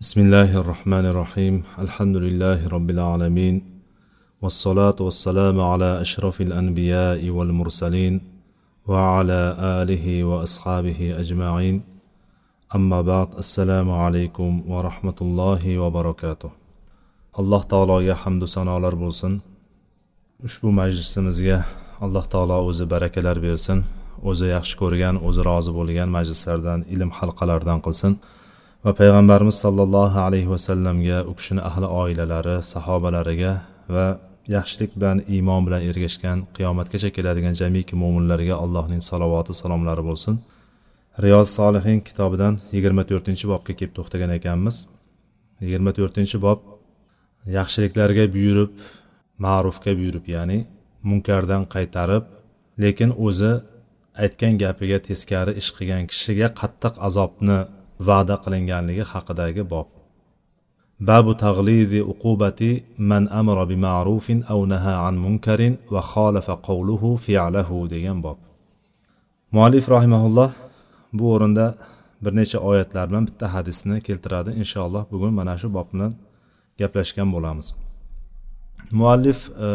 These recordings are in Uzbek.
بسم الله الرحمن الرحيم الحمد لله رب العالمين والصلاة والسلام على أشرف الأنبياء والمرسلين وعلى آله وأصحابه أجمعين أما بعد السلام عليكم ورحمة الله وبركاته الله تعالى يا يحمد سنة على ربوسن Ushbu majlisimizga alloh taolo o'zi barakalar أوز o'zi yaxshi ko'rgan o'zi rozi bo'lgan majlislardan ilm halqalardan qilsin. Va payg'ambarimiz sollallohu alayhi vasallamga u kishini ahli oilalari sahobalariga va yaxshilik bilan iymon bilan ergashgan qiyomatgacha keladigan jamiki mo'minlarga allohning salovati salomlari bo'lsin. Riyoz solihin kitobidan yigirma to'rtinchi bobga kelib to'xtagan ekanmiz. Yigirma to'rtinchi bob yaxshiliklarga buyurib ma'rufga buyurib ya'ni munkardan qaytarib lekin o'zi aytgan gapiga teskari ish qilgan kishiga qattiq azobni va'da qilinganligi haqidagi bob. Babu taglizi uqubati man amara bi ma'rufin aw naha an munkarin va xolafa qawluhu fi'lahu degan bob. Muallif rahimaulloh bu o'rinda bir necha oyatlar bilan bitta hadisni keltiradi. Inshaalloh bugun mana shu bob bilan gaplashgan bo'lamiz. Muallif e,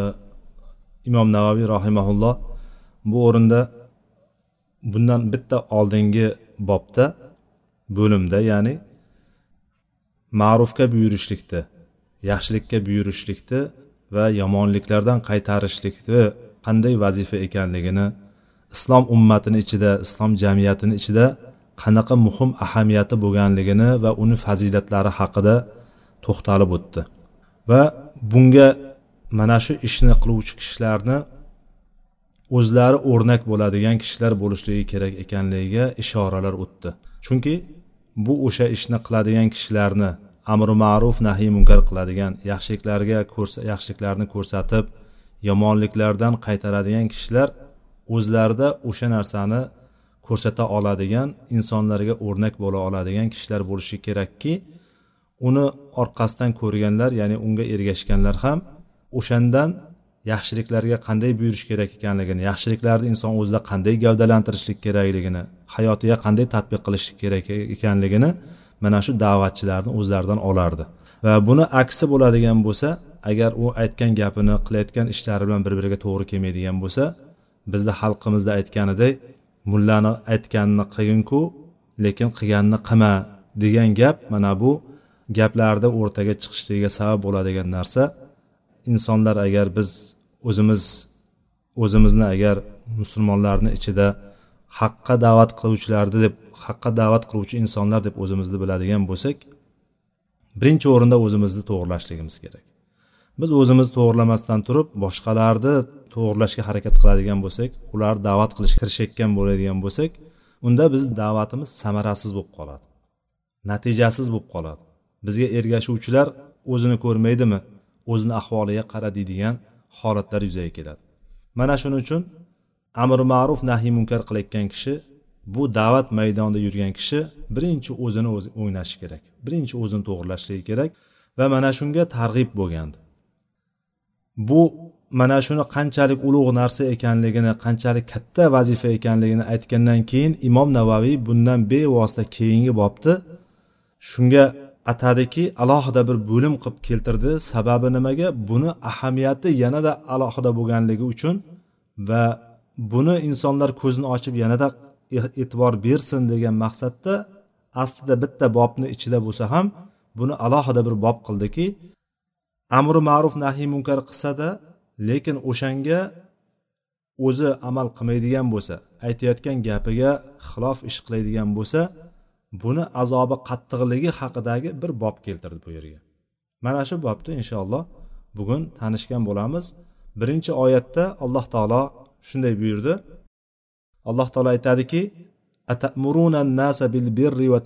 imom navaviy rahimaulloh bu o'rinda bundan bitta oldingi bobda bo'limda ya'ni ma'rufga buyurishlikda yaxshilikka buyurishlikda va yomonliklardan qaytarishlikni qanday vazifa ekanligini islom ummatini ichida islom jamiyatini ichida qanaqa muhim ahamiyati bo'lganligini va uni fazilatlari haqida to'xtalib o'tdi. Va bunga mana shu ishni qiluvchi kishilarni o'zlari o'rnak bo'ladigan kishilar bo'lishligi kerak ekanligiga ishoralar o'tdi. Chunki bu o'sha ishni qiladigan kishilarni amri ma'ruf nahiy munkar qiladigan yaxshiliklarga yaxshiliklarni ko'rsatib yomonliklardan qaytaradigan kishilar o'zlarida o'sha narsani ko'rsata oladigan insonlarga o'rnak bo'la oladigan kishilar bo'lishi kerakki uni orqasidan ko'rganlar ya'ni unga ergashganlar ham o'shandan yaxshiliklarga qanday buyurish kerak ekanligini yaxshiliklarni inson o'zida qanday gavdalantirishlik kerakligini hayotiga qanday tadbiq qilish kerak ekanligini mana shu da'vatchilarni o'zlaridan olardi. Va buni aksi bo'ladigan bo'lsa agar u aytgan gapini qilayotgan ishlari bilan bir biriga to'g'ri kelmaydigan bo'lsa bizni xalqimizda aytganidek mullani aytganini qilginku lekin qilganini qilma degan gap mana bu gaplarda o'rtaga chiqishligiga sabab bo'ladigan narsa. Insonlar agar biz o'zimiz o'zimizni agar musulmonlarni ichida haqqa da'vat qiluvchilarni deb haqqa da'vat qiluvchi insonlar deb o'zimizni biladigan bo'lsak birinchi o'rinda o'zimizni to'g'irlashligimiz kerak. Biz o'zimizni to'g'irlamasdan turib boshqalarni to'g'irlashga harakat qiladigan bo'lsak ular da'vat qilishga kirishayotgan bo'ladigan bo'lsak unda biz da'vatimiz samarasiz bo'lib qoladi natijasiz bo'lib qoladi. Bizga ergashuvchilar o'zini ko'rmaydimi o'zini ahvoliga qara deydigan holatlar yuzaga keladi. Mana shuning uchun amr ma'ruf nahiy munkar qilayotgan kishi bu da'vat maydonida yurgan kishi birinchi o'zini o'zi o'ynashi kerak birinchi o'zini to'g'irlashligi kerak va mana shunga targ'ib bo'lgandi. Bu mana shuni qanchalik ulug' narsa ekanligini qanchalik katta vazifa ekanligini aytgandan keyin imom navaviy bundan bevosita keyingi bobni shunga atadiki alohida bir bo'lim qilib keltirdi. Sababi nimaga? Buni ahamiyati yanada alohida bo'lganligi uchun va buni insonlar ko'zini ochib yanada e'tibor bersin degan maqsadda aslida bitta bobni ichida bo'lsa ham buni alohida bir bob qildiki. Amri ma'ruf nahiy munkar qilsada lekin o'shanga o'zi amal qilmaydigan bo'lsa aytayotgan gapiga xilof ish qiladigan bo'lsa buni azobi qattiqligi haqidagi bir bob keltirdi bu yerga. Mana shu bobni inshaalloh bugun tanishgan bo'lamiz. Birinchi oyatda alloh taolo shunday buyurdi. Alloh taolo aytadiki atamuruna nasa bil birri va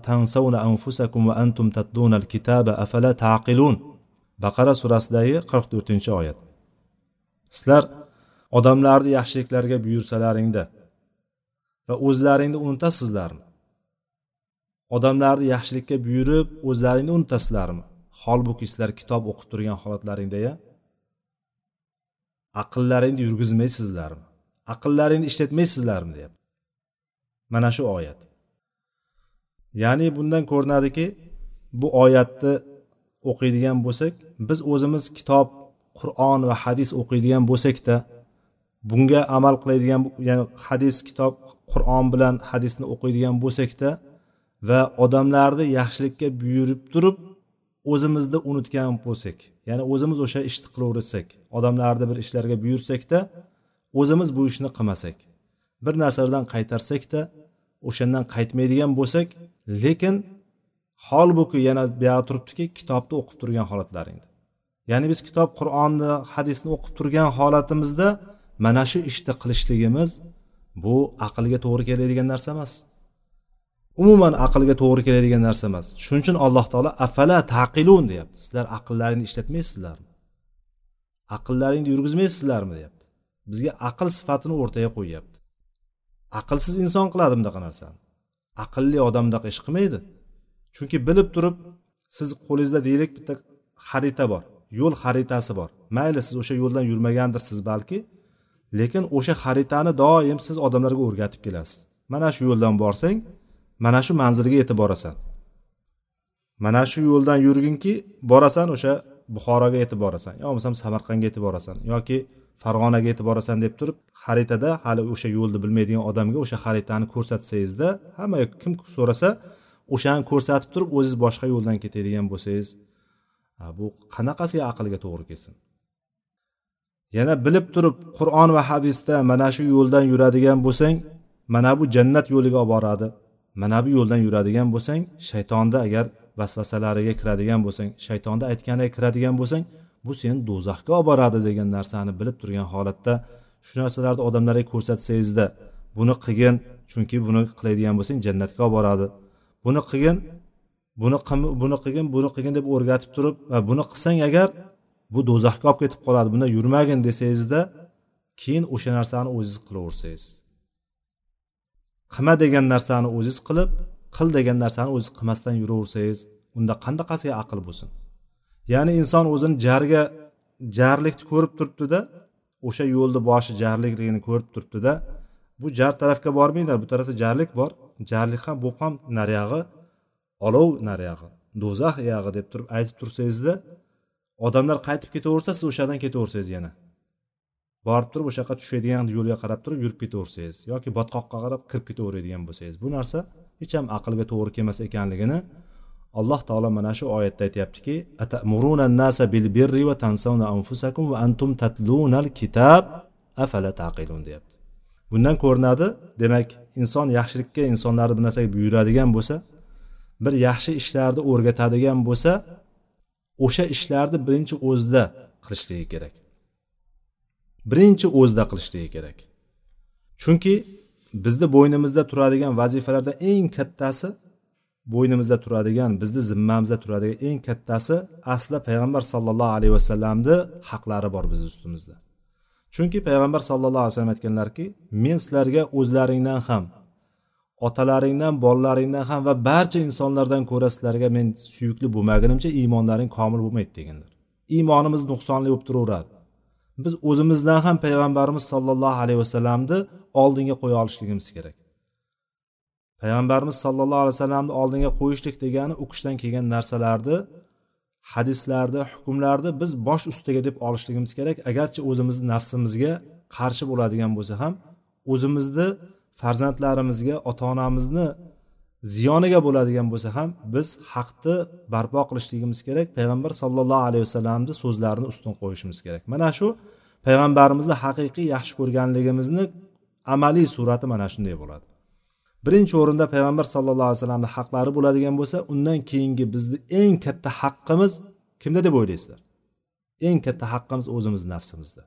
anfusakum va antum tatluna kitaba afala taqilun? Baqara surasidagi qirq to'rtinchi oyat. Sizlar odamlarni yaxshiliklarga buyursalaringda va o'zlaringni unutasizlarmi odamlarni yaxshilikka buyurib o'zlaringni unutasizlarmi holbuki sizlar kitob o'qib turgan holatlaringda ya aqllaringni yurgizmaysizlarmi? Aqllaringni ishlatmaysizlarmi deyapti. Mana shu oyat. Ya'ni bundan ko'rinadiki bu oyatni o'qiydigan bo'lsak biz o'zimiz kitob qur'on va hadis o'qiydigan bo'lsakda bunga amal qiladigan ya'ni hadis kitob qur'on bilan hadisni o'qiydigan bo'lsakda va odamlarni yaxshilikka buyurib turib o'zimizni unutgan bo'lsak ya'ni o'zimiz o'sha ishni qilaversak odamlarni bir ishlarga buyursakda o'zimiz bu ishni qilmasak bir narsalardan qaytarsakda o'shandan qaytmaydigan bo'lsak lekin holbuki yana buyog'i turibdiki kitobni o'qib turgan holatlaringda ya'ni biz kitob qur'onni hadisni o'qib turgan holatimizda mana shu ishni qilishligimiz bu aqlga to'g'ri keladigan narsa emas. Umuman aqlga to'g'ri keladigan narsa emas. Shuning uchun alloh taolo afala taqilun? deyapti. Sizlar aqllaringni ishlatmaysizlarmi? Aqllaringni yurgizmaysizlarmi? deyapti. Bizga aql sifatini o'rtaga qo'yyapti. Aqlsiz inson qiladi bunaqa narsani? Aqlli odam bunaqa ish qilmaydi. Chunki bilib turib siz qo'lingizda deylik bitta xarita bor. Yo'l xaritasi bor. Mayli siz o'sha yo'ldan yurmagandirsiz balki lekin o'sha xaritani doim siz odamlarga o'rgatib kelasiz. Mana shu yo'ldan borsang mana shu manzilga yetib borasan. Mana shu yo'ldan yurginki borasan o'sha buxoroga yetib borasan. Yo bo'lmasam samarqandga yetib borasan yoki farg'onaga yetib borasan deb turib xaritada hali o'sha yo'lni bilmaydigan odamga o'sha xaritani ko'rsatsangizda hamma kim so'rasa o'shani ko'rsatib turib o'ziz boshqa yo'ldan ketadigan bo'lsangiz bu qanaqasiga aqlga to'g'ri kelsin? Yana bilib turib qur'on va hadisda mana shu yo'ldan yuradigan bo'lsang mana bu jannat yo'liga olib boradi. Mana bu yo'ldan yuradigan bo'lsang shaytonni agar vasvasalariga kiradigan bo'lsang shaytonni aytganiga kiradigan bo'lsang bu seni do'zaxga olib boradi degan narsani bilib turgan holatda shu narsalarni odamlarga ko'rsatsangizda buni qilgin chunki buni qiladigan bo'lsang jannatga olib boradi. Buni qilgin buni buni qilgin buni qilgin deb o'rgatib turib va buni qilsang agar bu do'zaxga olib ketib qoladi bunda yurmagin desangizda keyin o'sha narsani o'zingiz qilaversangiz. Qilma degan narsani o'ziz qilib qil degan narsani o'ziz qilmasdan yuraversangiz unda qanaqasiga aql bo'lsin? Ya'ni inson o'zini jarga jarlikni ko'rib turibdida o'sha yo'lni boshi jarlikligini ko'rib turibdida bu jar tarafga bormanglar bu tarafda jarlik bor. Jarlik ham bu ham nariyog'i olov nariyog'i do'zax yog'i deb turib aytib tursangizda odamlar qaytib ketaversa siz o'shadan ketaversangiz yana. Borib turib o'sha yoqqa tushadigan yo'lga qarab turib yurib ketaversangiz yoki botqoqqa qarab kirib ketaveradigan bo'lsangiz bu narsa hech ham aqlga to'g'ri kelmas ekanligini alloh taolo mana shu oyatda aytyaptiki nasa bil birri va tansawna anfusakum va antum tatlunal kitab afala taqilun? deyapti. Bundan ko'rinadi demak inson yaxshilikka insonlarni bir narsaga buyuradigan bo'lsa bir yaxshi ishlarni o'rgatadigan bo'lsa o'sha ishlarni birinchi o'zida qilishligi kerak. Birinchi o'zida qilishligi kerak. Chunki bizni bo'ynimizda turadigan vazifalardan eng kattasi bo'ynimizda turadigan bizni zimmamizda turadigan eng kattasi aslida payg'ambar sallallohu alayhi vasallamni haqlari bor bizni ustimizda. Chunki payg'ambar sallallohu alayhi vasallam aytganlarki men sizlarga o'zlaringdan ham otalaringdan bolalaringdan ham va barcha insonlardan ko'ra sizlarga men suyukli bo'lmagunimcha iymonlaring komil bo'lmaydi deganlar. Iymonimiz nuqsonli bo'lib turaveradi. Biz o'zimizdan ham payg'ambarimiz sollallohu alayhi vasallamni oldinga qo'ya olishligimiz kerak. Payg'ambarimiz sollallohu alayhi vasallamni oldinga qo'yishlik degani u kishidan kelgan narsalarni hadislarni hukmlarni biz bosh ustiga deb olishligimiz kerak. Agarchi o'zimizni nafsimizga qarshi bo'ladigan bo'lsa ham o'zimizni farzandlarimizga ota onamizni ziyoniga bo'ladigan bo'lsa ham biz haqni barpo qilishligimiz kerak. Payg'ambar sollallohu alayhi vasallamni so'zlarini ustun qo'yishimiz kerak. Mana shu payg'ambarimizni haqiqiy yaxshi ko'rganligimizni amaliy surati mana shunday bo'ladi. Birinchi o'rinda payg'ambar sallallohu alayhi vasallamni haqlari bo'ladigan bo'lsa undan keyingi bizni eng katta haqqimiz kimda deb o'ylaysizlar? Eng katta haqqimiz o'zimiz nafsimizda.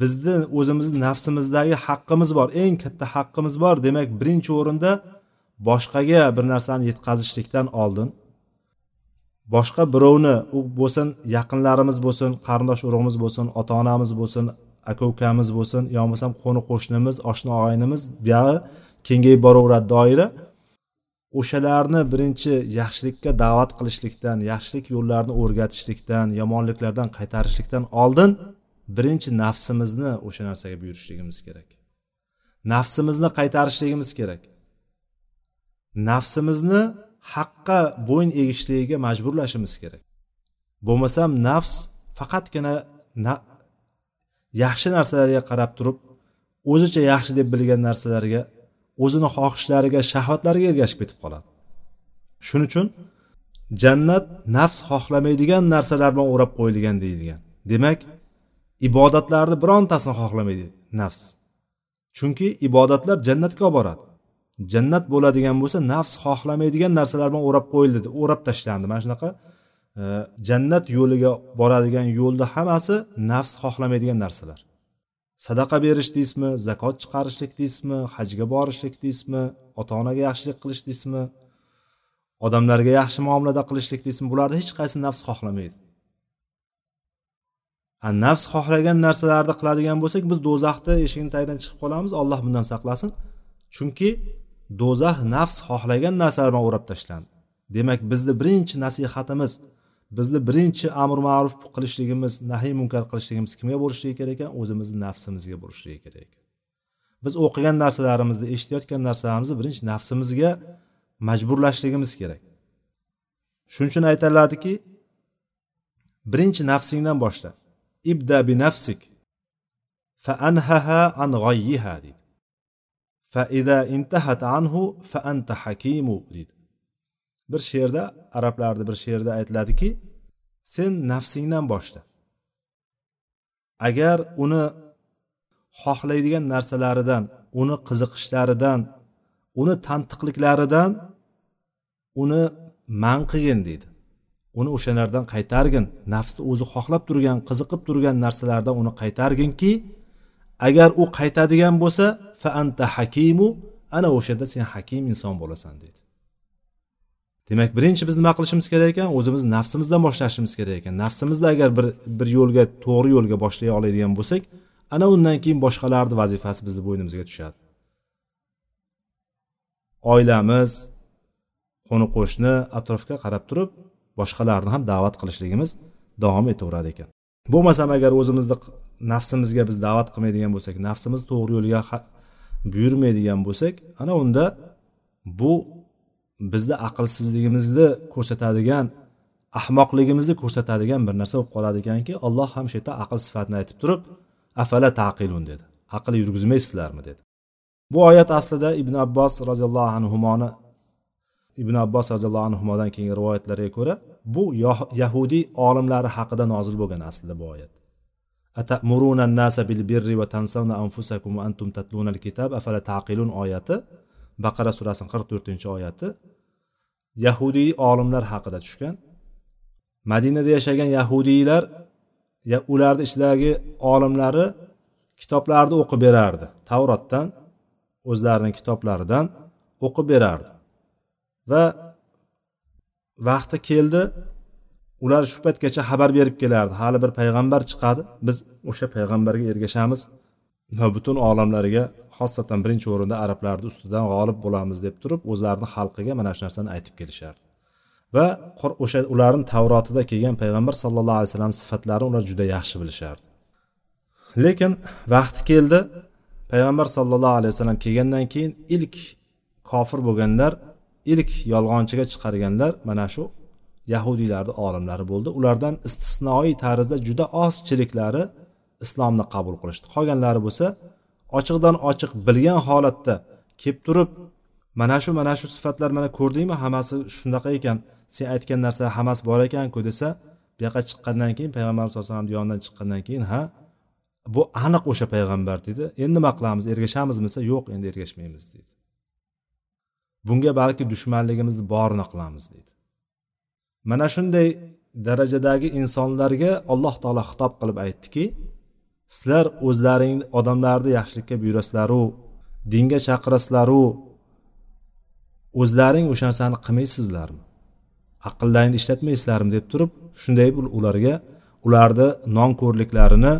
Bizni o'zimizni nafsimizdagi haqqimiz bor eng katta haqqimiz bor. Demak birinchi o'rinda boshqaga bir narsani yetkazishlikdan oldin boshqa birovni u bo'lsin yaqinlarimiz bo'lsin qarindosh urug'imiz bo'lsin ota onamiz bo'lsin aka ukamiz bo'lsin yo bo'lmasam qo'ni qo'shnimiz oshna og'aynimiz buyog'i kengayib boraveradi doira. O'shalarni birinchi yaxshilikka da'vat qilishlikdan yaxshilik yo'llarini o'rgatishlikdan yomonliklardan qaytarishlikdan oldin birinchi nafsimizni o'sha narsaga buyurishligimiz kerak. Nafsimizni qaytarishligimiz kerak. Nafsimizni haqqa bo'yin egishligiga majburlashimiz kerak. Bo'lmasam nafs faqatgina na, yaxshi narsalarga qarab turib o'zicha yaxshi deb bilgan narsalarga o'zini xohishlariga shahvatlariga ergashib ketib qoladi. Shuning uchun jannat nafs xohlamaydigan narsalar bilan o'rab qo'yilgan deyilgan. Demak ibodatlarni birontasini xohlamaydi nafs. Chunki ibodatlar jannatga olib boradi jannat bo'ladigan bo'lsa nafs xohlamaydigan narsalar bilan o'rab qo'yildi o'rab tashlandi. Mana shunaqa e, jannat yo'liga boradigan yo'lni hammasi nafs xohlamaydigan narsalar. Sadaqa berish deysizmi zakot chiqarishlik deysizmi hajga borishlik deysizmi ota onaga yaxshilik qilish deysizmi odamlarga yaxshi muomalada qilishlik deysizmi bularni hech qaysi nafs xohlamaydi. A nafs xohlagan narsalarni qiladigan bo'lsak biz do'zaxni eshigini tagidan chiqib qolamiz alloh bundan saqlasin. Chunki do'zax nafs xohlagan narsalar bilan o'rab tashlandi demak bizni birinchi nasihatimiz bizni birinchi amr ma'ruf qilishligimiz nahiy munkar qilishligimiz kimga bo'lishligi kerak ekan? O'zimizni nafsimizga bo'lishligi kerak ekan. Biz o'qigan narsalarimizni eshitayotgan narsalarimizni birinchi nafsimizga majburlashligimiz kerak. Shuning uchun aytiladiki birinchi nafsingdan boshla. Ibda bi nafsik fa anhaha an g'oyiha deydi. Fa intahat anhu fa anta hakimu deydi bir she'rda arablarni bir she'rida aytiladiki sen nafsingdan boshla. Agar uni xohlaydigan narsalaridan uni qiziqishlaridan uni tantiqliklaridan uni man qilgin deydi. Uni o'shalardan qaytargin nafsni o'zi xohlab turgan qiziqib turgan narsalardan uni qaytarginki agar u qaytadigan bo'lsa fa anta hakimu ana o'shanda sen hakim inson bo'lasan deydi. Demak birinchi biz nima qilishimiz kerak ekan? O'zimiz nafsimizdan boshlashimiz kerak ekan. Nafsimizni agar bir bir yo'lga to'g'ri yo'lga boshlay oladigan bo'lsak ana undan keyin boshqalarni vazifasi bizni bo'ynimizga tushadi. Oilamiz qo'ni qo'shni atrofga qarab turib boshqalarni ham da'vat qilishligimiz davom etaveradi ekan. Bo'lmasam agar o'zimizni nafsimizga biz da'vat qilmaydigan bo'lsak nafsimiz to'g'ri yo'lga buyurmaydigan bo'lsak ana unda bu bizni aqlsizligimizni ko'rsatadigan ahmoqligimizni ko'rsatadigan bir narsa bo'lib qoladi ekanki alloh ham shu yerda aql sifatini aytib turib afala taqilun dedi. Aql yurgizmaysizlarmi dedi. Bu oyat aslida ibn abbos roziyallohu anhuni ibn abbos roziyallohu anhudan keyingi rivoyatlarga ko'ra bu yahudiy olimlari haqida nozil bo'lgan aslida bu oyat. Atamuruna nasa bil birri va tansavna anfusakum va antum tatluna al kitab afala taqilun oyati baqara surasining qirq to'rtinchi oyati yahudiy olimlar haqida tushgan madinada yashagan yahudiylar ya ularni ichidagi olimlari kitoblarni o'qib berardi tavrotdan o'zlarining kitoblaridan o'qib berardi va vaqti keldi ular shu paytgacha xabar berib kelardi. Hali bir payg'ambar chiqadi. Biz o'sha payg'ambarga ergashamiz. Va butun olamlarga xosatan birinchi o'rinda arablarni ustidan g'olib bo'lamiz deb turib o'zlarini xalqiga mana shu narsani aytib kelishardi. Va o'sha ularni tavrotida kelgan payg'ambar sallallohu alayhi vasallam sifatlarini ular juda yaxshi bilishardi. Lekin vaqti keldi. Payg'ambar sallallohu alayhi vasallam kelgandan keyin ilk kofir bo'lganlar ilk yolg'onchiga chiqarganlar mana shu yahudiylarni olimlari bo'ldi. Ulardan istisnoiy tarzda juda ozchiliklari islomni qabul qilishdi. Qolganlari bo'lsa ochiqdan ochiq bilgan holatda kelib turib mana shu mana shu sifatlar mana ko'rdingmi? Hammasi shunaqa ekan. Sen aytgan narsa hammasi bor ekanku desa bu yoqqa chiqqandan keyin payg'ambar sallallohu alayhi vasallam yonidan chiqqandan keyin ha bu aniq o'sha payg'ambar deydi endi nima qilamiz ergashamizmi desa yo'q endi ergashmaymiz deydi bunga balki dushmanligimizni borini qilamiz deydi mana shunday darajadagi insonlarga alloh taolo xitob qilib aytdiki sizlar o'zlaring odamlarni yaxshilikka buyurasizlaru dinga chaqirasizlaru o'zlaring o'sha narsani qilmaysizlarmi? Aqllaringni ishlatmaysizlarmi deb turib shunday ularga ularni nonko'rliklarini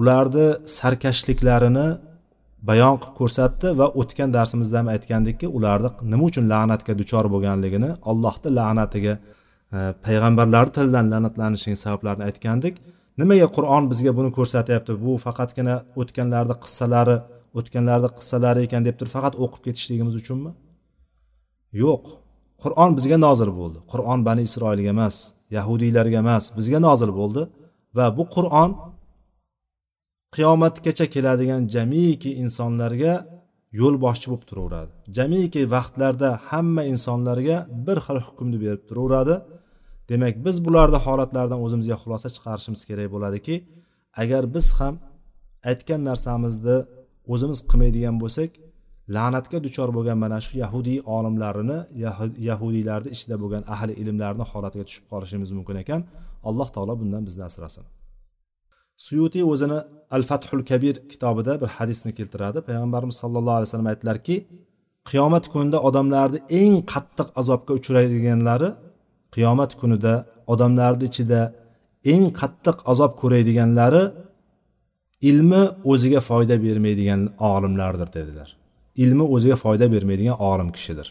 ularni sarkashliklarini bayon qilib ko'rsatdi va o'tgan darsimizda ham aytgandikki ularni nima uchun la'natga duchor bo'lganligini allohni la'natiga e, payg'ambarlarni tilidan la'natlanishining sabablarini aytgandik. Nimaga qur'on bizga buni ko'rsatyapti? Bu faqatgina o'tganlarni qissalari o'tganlarni qissalari ekan deb turib faqat o'qib ketishligimiz uchunmi? Yo'q. Qur'on bizga nozil bo'ldi. Qur'on bani isroilga emas yahudiylarga emas bizga nozil bo'ldi. Va bu qur'on qiyomatgacha keladigan jamiki insonlarga yo'l boshchi bo'lib turaveradi. Jamiki vaqtlarda hamma insonlarga bir xil hukmni berib turaveradi. Demak biz bularni holatlaridan o'zimizga xulosa chiqarishimiz kerak bo'ladiki agar biz ham aytgan narsamizni o'zimiz qilmaydigan bo'lsak la'natga duchor bo'lgan mana shu yahudiy olimlarini yahudiylarni ichida bo'lgan ahli ilmlarni holatiga tushib qolishimiz mumkin ekan. Alloh taolo bundan bizni asrasin. Suyutiy o'zini al fathul kabir kitobida bir hadisni keltiradi. Payg'ambarimiz sallallohu alayhi vasallam aytdilarki qiyomat kunida odamlarni eng qattiq azobga uchraydiganlari qiyomat kunida odamlarni ichida eng qattiq azob ko'radiganlari ilmi o'ziga foyda bermaydigan olimlardir dedilar. Ilmi o'ziga foyda bermaydigan olim kishidir.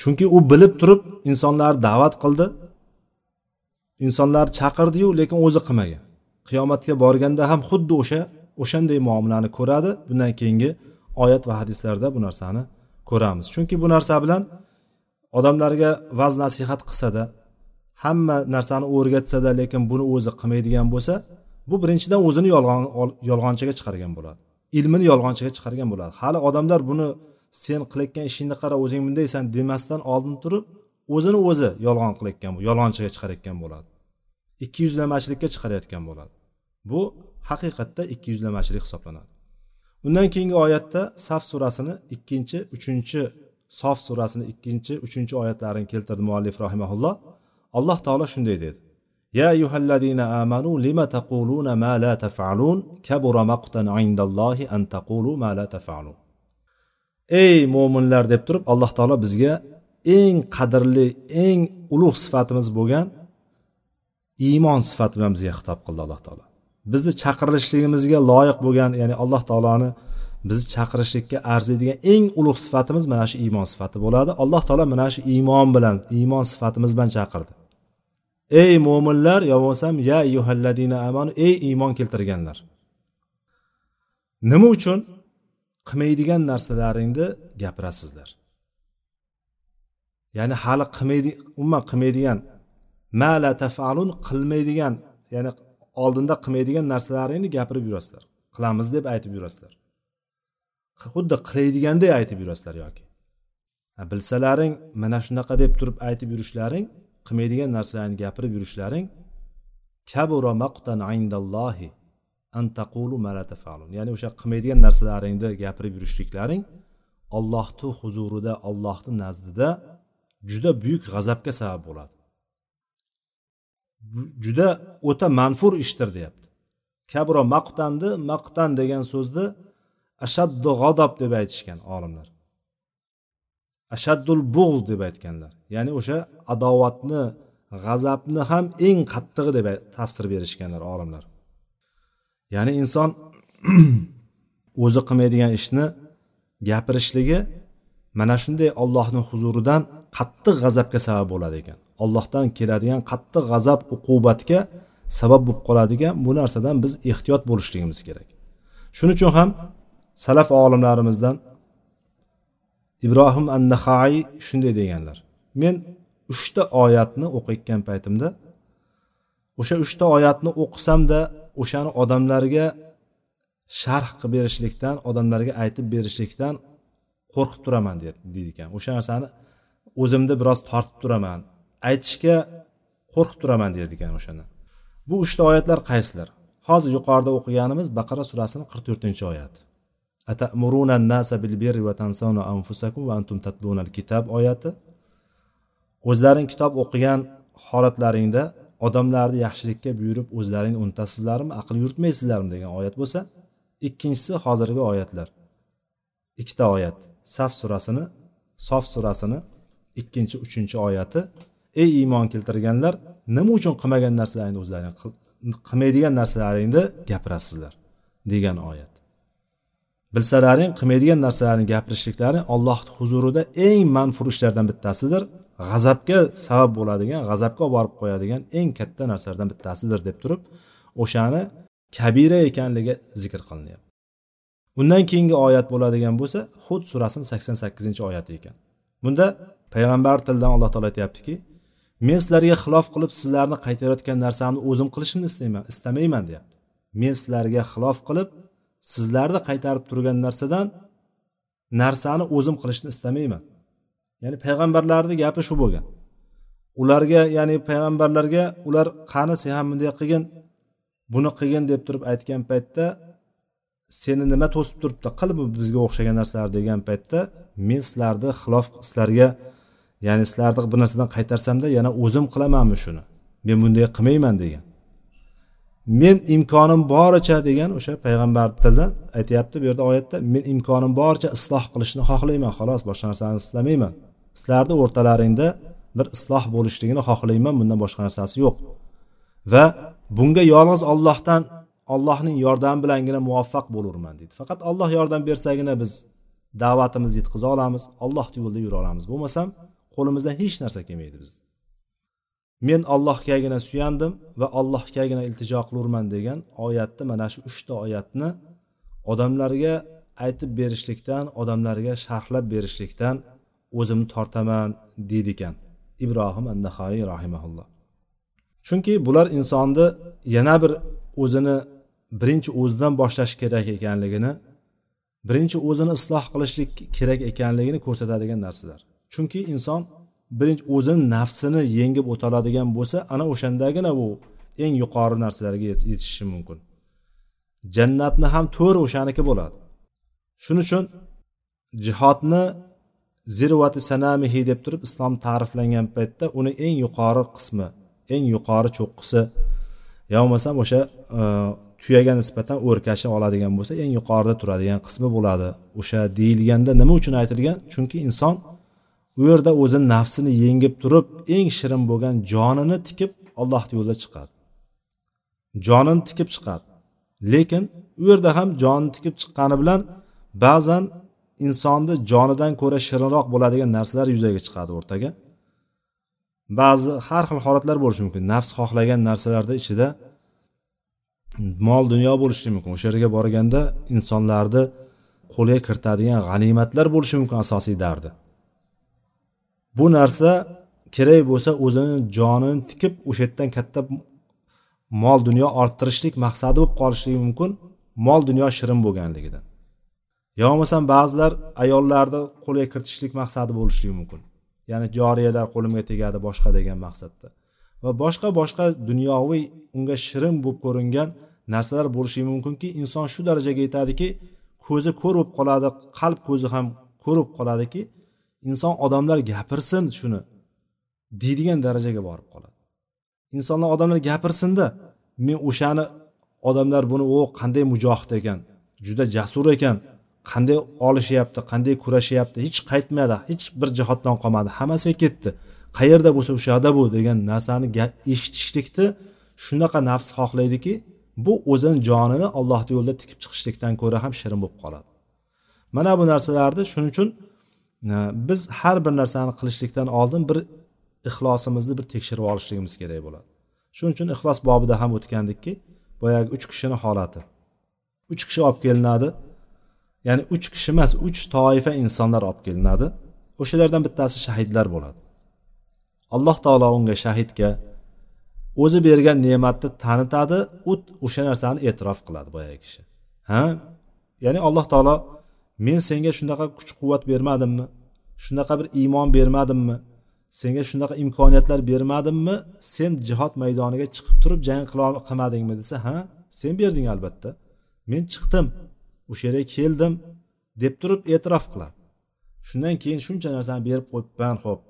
Chunki u bilib turib insonlarni da'vat qildi. Insonlarni chaqirdiyu lekin o'zi qilmagan. Qiyomatga borganda ham xuddi o'sha o'shanday muomalani ko'radi. Bundan keyingi oyat va hadislarda bu narsani ko'ramiz. Chunki bu narsa bilan odamlarga vaz nasihat qilsada hamma narsani o'rgatsada lekin buni o'zi qilmaydigan bo'lsa bu birinchidan o'zini yolg'on yolg'onchiga chiqargan bo'ladi. Ilmini yolg'onchiga chiqargan bo'ladi. Hali odamlar buni sen qilayotgan ishingni qara o'zing bundaysan demasdan oldin turib o'zini o'zi yolg'on qilayotgan yolg'onchiga chiqarayotgan bo'ladi. Ikki yuzlamachilikka chiqarayotgan bo'ladi. Bu haqiqatda ikki yuzlamachilik hisoblanadi. Undan keyingi oyatda saf surasini ikkinchi uchinchi sof surasini ikkinchi uchinchi oyatlarini keltirdi muallif rahimaulloh alloh taolo shunday dedi يا أيها الذين آمنوا لم تقولون ما لا تفعلون كبر مقتا عند الله أن تقولوا ما لا تفعلون ey mo'minlar deb turib alloh taolo bizga eng qadrli eng ulug' sifatimiz bo'lgan iymon sifati bilan bizga xitob qildi alloh taolo bizni chaqirilishligimizga loyiq bo'lgan ya'ni alloh taoloni bizni chaqirishlikka arziydigan eng ulug' sifatimiz mana shu iymon sifati bo'ladi. Alloh taolo mana shu iymon bilan iymon sifatimiz bilan chaqirdi. Ey mo'minlar yo bo'lmasam ya yuhalladina amanu ey iymon keltirganlar nima uchun qilmaydigan narsalaringni gapirasizlar? Ya'ni hali qilmaydi umuman qilmaydigan ma la tafalun qilmaydigan ya'ni oldinda qilmaydigan narsalaringni gapirib yurasizlar. Qilamiz deb aytib yurasizlar. Xuddi qiladiganday aytib yurasizlar yoki? Bilsalaring mana shunaqa deb turib aytib yurishlaring qilmaydigan narsalarni gapirib yurishlaring kabura maqtan indallohi an taqulu ma la tafalun. Ya'ni o'sha qilmaydigan narsalaringni gapirib yurishliklaring ollohni huzurida ollohni nazdida juda buyuk g'azabga sabab bo'ladi. Juda o'ta manfur ishdir deyapti. Kabro maqtandi maqtan degan so'zni ashaddu g'adob deb aytishgan olimlar. Ashaddul bug' deb aytganlar. Ya'ni o'sha adovatni g'azabni ham eng qattig'i deb tafsir berishganlar olimlar. Ya'ni inson o'zi qilmaydigan ishni gapirishligi mana shunday ollohni huzuridan qattiq g'azabga sabab bo'ladi ekan. Ollohdan keladigan qattiq g'azab uqubatga sabab bo'lib qoladigan bu narsadan biz ehtiyot bo'lishligimiz kerak. Shuning uchun ham salaf olimlarimizdan ibrohim an nahai shunday deganlar. Men uchta oyatni o'qiyotgan paytimda o'sha uchta oyatni o'qisamda o'shani odamlarga sharh qilib berishlikdan odamlarga aytib berishlikdan qo'rqib turaman deydi ekan. O'sha narsani o'zimni biroz tortib turaman aytishga qo'rqib turaman deydi ekan o'shani. Bu uchta oyatlar qaysilar hozir yuqorida o'qiganimiz baqara surasini qirq to'rtinchi oyat kitob oyati o'zlaring kitob o'qigan holatlaringda odamlarni yaxshilikka buyurib o'zlaringni unutasizlarmi aql yuritmaysizlarmi degan oyat bo'lsa ikkinchisi hozirgi oyatlar. Ikkita oyat saf surasini sof surasini ikkinchi uchinchi oyati. Ey iymon keltirganlar nima uchun qilmagan narsalaringni o'zlaring qilmaydigan narsalaringni gapirasizlar degan oyat. Bilsalaring qilmaydigan narsalarni gapirishliklaring alloh huzurida eng manfur ishlardan bittasidir. G'azabga sabab bo'ladigan g'azabga olib borib qo'yadigan eng katta narsalardan bittasidir deb turib o'shani kabira ekanligi zikr qilinyapti. Undan keyingi oyat bo'ladigan bo'lsa hud surasini sakson sakkizinchi oyati ekan. Bunda payg'ambar tilidan alloh taolo aytyaptiki men sizlarga xilof qilib sizlarni qaytarayotgan narsamni o'zim qilishimni istayman istamayman deyapti. Men sizlarga xilof qilib sizlarni qaytarib turgan narsadan narsani o'zim qilishni istamayman. Ya'ni payg'ambarlarni gapi shu bo'lgan. Ularga ya'ni payg'ambarlarga ular qani sen ham bunday qilgin buni qilgin deb turib aytgan paytda seni nima to'sib turibdi qil bu bizga o'xshagan narsalar degan paytda men sizlarni xilof sizlarga ya'ni sizlarni bir narsadan qaytarsamda yana o'zim qilamanmi shuni? Men bunday qilmayman degan. Men imkonim boricha degan o'sha payg'ambar tilidan aytyapti. Bu yerda oyatda men imkonim boricha isloh qilishni xohlayman. Xolos boshqa narsani istamayman sizlarni o'rtalaringda bir isloh bo'lishligini xohlayman. Bundan boshqa narsasi yo'q. Va bunga yolg'iz ollohdan ollohning yordami bilangina muvaffaq bo'lurman deydi. Faqat olloh yordam bersagina biz da'vatimizni yetkaza olamiz. Ollohni yo'lida yura olamiz. Bo'lmasam qo'limizdan hech narsa kelmaydi bizni men allohgagina suyandim va allohgagina iltijo qilurman degan oyatni mana shu uchta oyatni odamlarga aytib berishlikdan odamlarga sharhlab berishlikdan o'zimni tortaman deydi ekan ibrohim an nahoiy rahimaulloh chunki bular insonni yana bir o'zini birinchi o'zidan boshlash kerak ekanligini birinchi o'zini isloh qilishlik kerak ekanligini ko'rsatadigan narsalar. Chunki inson birinchi o'zini nafsini yengib o'toladigan bo'lsa ana o'shandagina u eng yuqori narsalarga yetishishi mumkin. Jannatni ham to'ri o'shaniki bo'ladi. Shuning uchun jihodni zirvati sanamihi deb turib islom ta'riflangan paytda uni eng yuqori qismi eng yuqori cho'qqisi yo bo'lmasam o'sha e, tuyaga nisbatan o'rkashi oladigan bo'lsa eng yuqorida turadigan qismi bo'ladi. O'sha deyilganda nima uchun aytilgan? Chunki inson u yerda o'zini nafsini yengib turib eng shirin bo'lgan jonini tikib alloh yo'lida chiqadi. Jonini tikib chiqadi. Lekin u yerda ham jonni tikib chiqqani bilan ba'zan insonni jonidan ko'ra shirinroq bo'ladigan narsalar yuzaga chiqadi o'rtaga. Ba'zi har xil holatlar bo'lishi mumkin. Nafs xohlagan narsalarni ichida mol dunyo bo'lishi mumkin. O'sha yerga borganda insonlarni qo'lga kiritadigan g'animatlar bo'lishi mumkin asosiy dardi. Bu narsa kerak bo'lsa o'zini jonini tikib o'sha yerdan katta mol dunyo orttirishlik maqsadi bo'lib qolishligi mumkin mol dunyo shirin bo'lganligidan. Yo bo'lmasam ba'zilar ayollarni qo'lga kiritishlik maqsadi bo'lishligi mumkin. Ya'ni joriyalar qo'limga tegadi boshqa degan maqsadda. Va boshqa boshqa dunyoviy unga shirin bo'lib ko'ringan narsalar bo'lishi mumkinki inson shu darajaga yetadiki ko'zi ko'r bo'lib qoladi qalb ko'zi ham ko'r bo'lib qoladiki inson odamlar gapirsin shuni deydigan darajaga borib qoladi. Insonlar odamlar gapirsinda men o'shani odamlar buni o qanday mujohid ekan juda jasur ekan qanday olishyapti qanday kurashyapti hech qaytmadi hech bir jihatdan qolmadi hammasiga ketdi qayerda bo'lsa o'sha yoqda bu degan narsani eshitishlikni shunaqa nafs xohlaydiki bu o'zini jonini allohni yo'lida tikib chiqishlikdan ko'ra ham shirin bo'lib qoladi. Mana bu narsalarni shuning uchun biz har bir narsani qilishlikdan oldin bir ixlosimizni bir tekshirib olishligimiz kerak bo'ladi. Shuning uchun ixlos bobida ham o'tgandikki boyagi uch kishini holati. Uch kishi olib kelinadi. Ya'ni uch kishi emas uch toifa insonlar olib kelinadi. O'shalardan bittasi shahidlar bo'ladi. Alloh taolo unga shahidga o'zi bergan ne'matni tanitadi u o'sha narsani e'tirof qiladi boyagi kishi. Ha? Ya'ni alloh taolo men senga shunaqa kuch quvvat bermadimmi? Shunaqa bir iymon bermadimmi? Senga shunaqa imkoniyatlar bermadimmi? Sen jihod maydoniga chiqib turib jang qilmadingmi desa ha? Sen berding albatta. Men chiqdim o'sha yerga keldim deb turib e'tirof qiladi. Shundan keyin shuncha narsani berib qo'yibman ho'p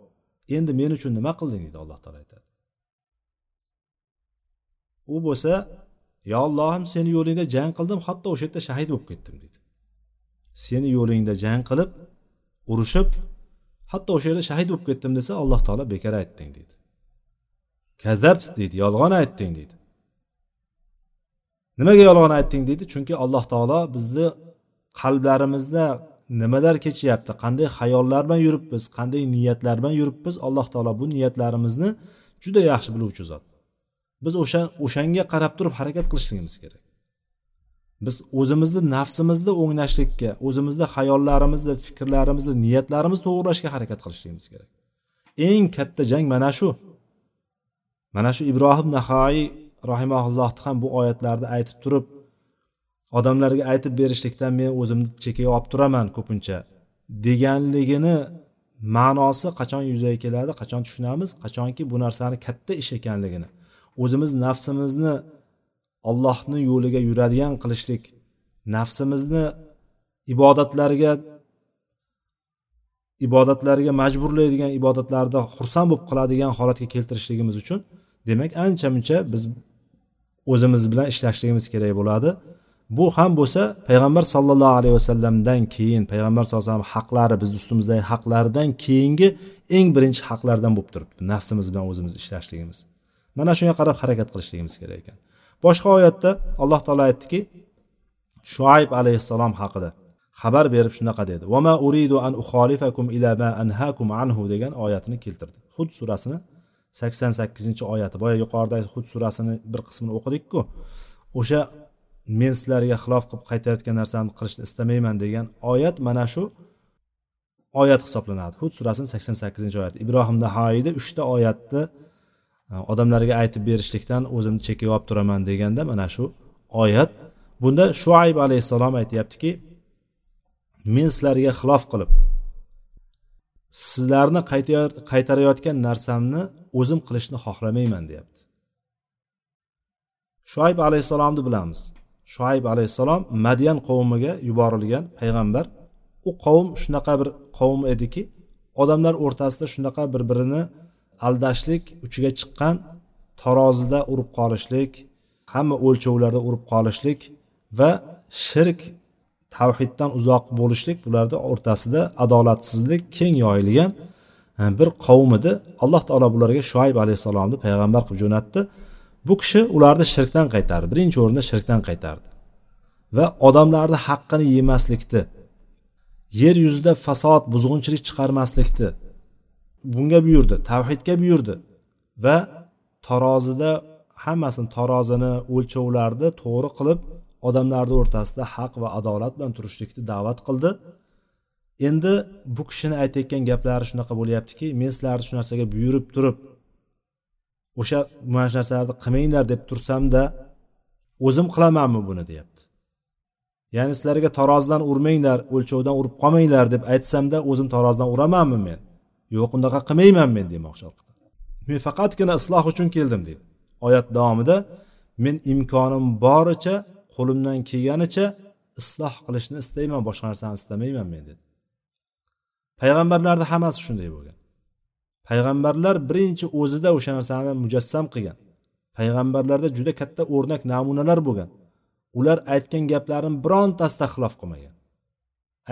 endi men uchun nima qilding deydi alloh taolo aytadi. U bo'lsa yo allohim seni yo'lingda jang qildim hatto o'sha yerda shahid bo'lib ketdim deydi. Seni yo'lingda jang qilib urushib hatto o'sha yerda shahid bo'lib ketdim desa alloh taolo bekor aytding deydi. Kazab deydi yolg'on aytding deydi. Nimaga yolg'on aytding deydi? Chunki alloh taolo bizni qalblarimizda nimalar kechyapti qanday xayollar bilan yuribmiz qanday niyatlar bilan yuribmiz alloh taolo bu niyatlarimizni juda yaxshi biluvchi zot. Biz o'sha o'shanga qarab turib harakat qilishligimiz kerak. Biz o'zimizni nafsimizni o'nglashlikka o'zimizni xayollarimizni fikrlarimizni niyatlarimizni to'g'irlashga harakat qilishligimiz kerak. Eng katta jang mana shu. Mana shu ibrohim nahoiy rahimaullohni ham bu oyatlarni aytib turib odamlarga aytib berishlikdan men o'zimni chekkaga olib turaman ko'pincha deganligini ma'nosi qachon yuzaga keladi qachon tushunamiz qachonki bu narsani katta ish ekanligini o'zimiz nafsimizni ollohni yo'liga yuradigan qilishlik nafsimizni ibodatlarga ibodatlarga majburlaydigan ibodatlarda xursand bo'lib qiladigan holatga keltirishligimiz uchun demak ancha muncha biz o'zimiz bilan ishlashligimiz kerak bo'ladi. Bu ham bo'lsa payg'ambar sollallohu alayhi vasallamdan keyin payg'ambar sallallohu alayhi vasallam haqlari bizni ustimizdagi haqlardan keyingi eng birinchi haqlardan bo'lib turibdi. Nafsimiz bilan o'zimiz ishlashligimiz. Mana shunga qarab harakat qilishligimiz kerak ekan. Boshqa oyatda alloh taolo aytdiki shuayb alayhissalom haqida xabar berib shunaqa dedi. Vama uridu an uxolifakum ila ma anhakum anhu degan oyatini keltirdi. Hud surasini sakson sakkizinchi oyati. Boya yuqorida hud surasini bir qismini o'qidikku. O'sha men sizlarga xilof qilib qaytayotgan narsamni qilishni istamayman degan oyat mana shu oyat hisoblanadi. Hud surasini sakson sakkizinchi oyati. Ibrohim nahoiyda uchta oyatni Э, odamlarga aytib berishlikdan o'zimni chekib olib turaman deganda mana shu oyat. Bunda shuayb alayhissalom aytyaptiki men sizlarga xilof qilib sizlarni qaytarayotgan narsamni o'zim qilishni xohlamayman deyapti. Shuayb alayhissalomni bilamiz. Shuayb alayhissalom madyan qavmiga yuborilgan payg'ambar. U qavm shunaqa bir qavm ediki odamlar o'rtasida shunaqa bir birini aldashlik uchiga chiqqan tarozida urib qolishlik hamma o'lchovlarda urib qolishlik va shirk tavhiddan uzoq bo'lishlik bularni o'rtasida adolatsizlik keng yoyilgan e, bir qavm edi. Alloh taolo bularga shuayb alayhissalomni payg'ambar qilib jo'natdi. Bu kishi ularni shirkdan qaytardi birinchi o'rinda shirkdan qaytardi va odamlarni haqqini yemaslikni yer yuzida fasod buzg'unchilik chiqarmaslikni bunga buyurdi tavhidga buyurdi va tarozida hammasini tarozini o'lchovlarni to'g'ri qilib odamlarni o'rtasida haq va adolat bilan turishlikni da'vat qildi. Endi bu kishini aytayotgan gaplari shunaqa bo'lyaptiki men sizlarni shu narsaga buyurib turib o'sha mana shu narsalarni qilmanglar deb tursamda o'zim qilamanmi buni deyapti. Ya'ni sizlarga tarozidan urmanglar o'lchovdan urib qolmanglar deb aytsamda o'zim tarozidan uramanmi men? Yo'q unaqa qilmayman men demoqchi men faqatgina isloh uchun keldim deydi. Oyat davomida men imkonim boricha qo'limdan kelganicha isloh qilishni istayman boshqa narsani istamayman men dedi. Payg'ambarlarni hammasi shunday bo'lgan. Payg'ambarlar birinchi o'zida o'sha narsani mujassam qilgan. Payg'ambarlarda juda katta o'rnak namunalar bo'lgan. Ular aytgan gaplarini birontasida xilof qilmagan.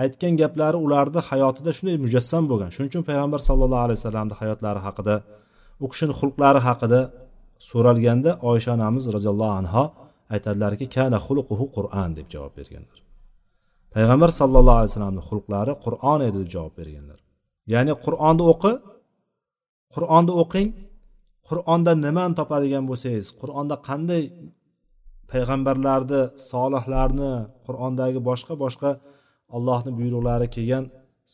Aytgan gaplari ularni hayotida shunday mujassam bo'lgan. Shuning uchun payg'ambar sallallohu alayhi vasallamni hayotlari haqida u kishini xulqlari haqida so'ralganda oysha onamiz roziyallohu anho aytadilarki kana xulquhu qur'an deb javob berganlar. Payg'ambar sallallohu alayhi vasallamni xulqlari qur'on edi deb javob berganlar. Ya'ni qur'onni o'qi qur'onni o'qing qur'onda nimani topadigan bo'lsangiz qur'onda qanday payg'ambarlarni solihlarni qur'ondagi boshqa boshqa allohni buyruqlari kelgan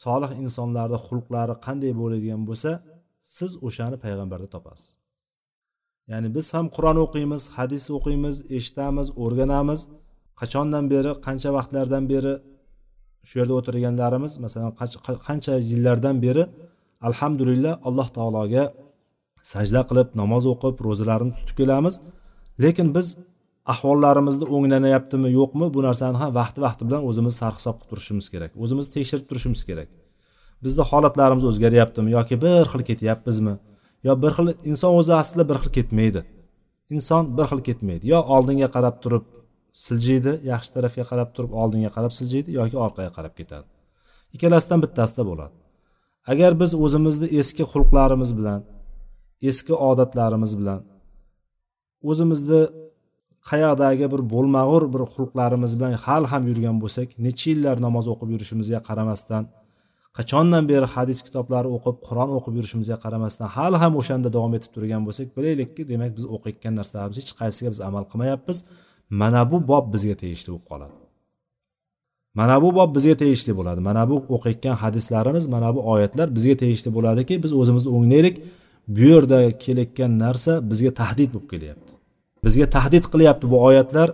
solih insonlarni xulqlari qanday bo'ladigan bo'lsa siz o'shani payg'ambarda topasiz. Ya'ni biz ham qur'on o'qiymiz hadis o'qiymiz eshitamiz o'rganamiz. Qachondan beri qancha vaqtlardan beri shu yerda o'tirganlarimiz masalan qancha yillardan beri alhamdulillah alloh taologa sajda qilib namoz o'qib ro'zalarimizni tutib kelamiz. Lekin biz ahvollarimizni o'nglanyaptimi yo'qmi bu narsani ham vaqti vaqti bilan o'zimiz sarhisob qilib turishimiz kerak o'zimizni tekshirib turishimiz kerak. Bizni holatlarimiz o'zgaryaptimi yoki bir xil ketyapmizmi? Yo bir xil inson o'zi aslida bir xil ketmaydi. Inson bir xil ketmaydi. Yo oldinga qarab turib siljiydi yaxshi tarafga qarab turib oldinga qarab siljiydi yoki orqaga qarab ketadi. Ikkalasidan bittasida bo'ladi. Agar biz o'zimizni eski xulqlarimiz bilan eski odatlarimiz bilan o'zimizni qayoqdagi bir bo'lmag'ur bir xulqlarimiz bilan hali ham yurgan bo'lsak necha yillar namoz o'qib yurishimizga qaramasdan qachondan beri hadis kitoblari o'qib qur'on o'qib yurishimizga qaramasdan hali ham o'shanda davom etib turgan bo'lsak bilaylikki demak biz o'qiyotgan narsalarimiz hech qaysiga biz amal qilmayapmiz. Mana bu bob bizga tegishli bo'lib qoladi. Mana bu bob bizga tegishli bo'ladi. Mana bu o'qiyotgan hadislarimiz mana bu oyatlar bizga tegishli bo'ladiki biz o'zimizni o'nglaylik. Bu yerda kelayotgan narsa bizga tahdid bo'lib kelyapti. Bizga tahdid qilyapti bu oyatlar.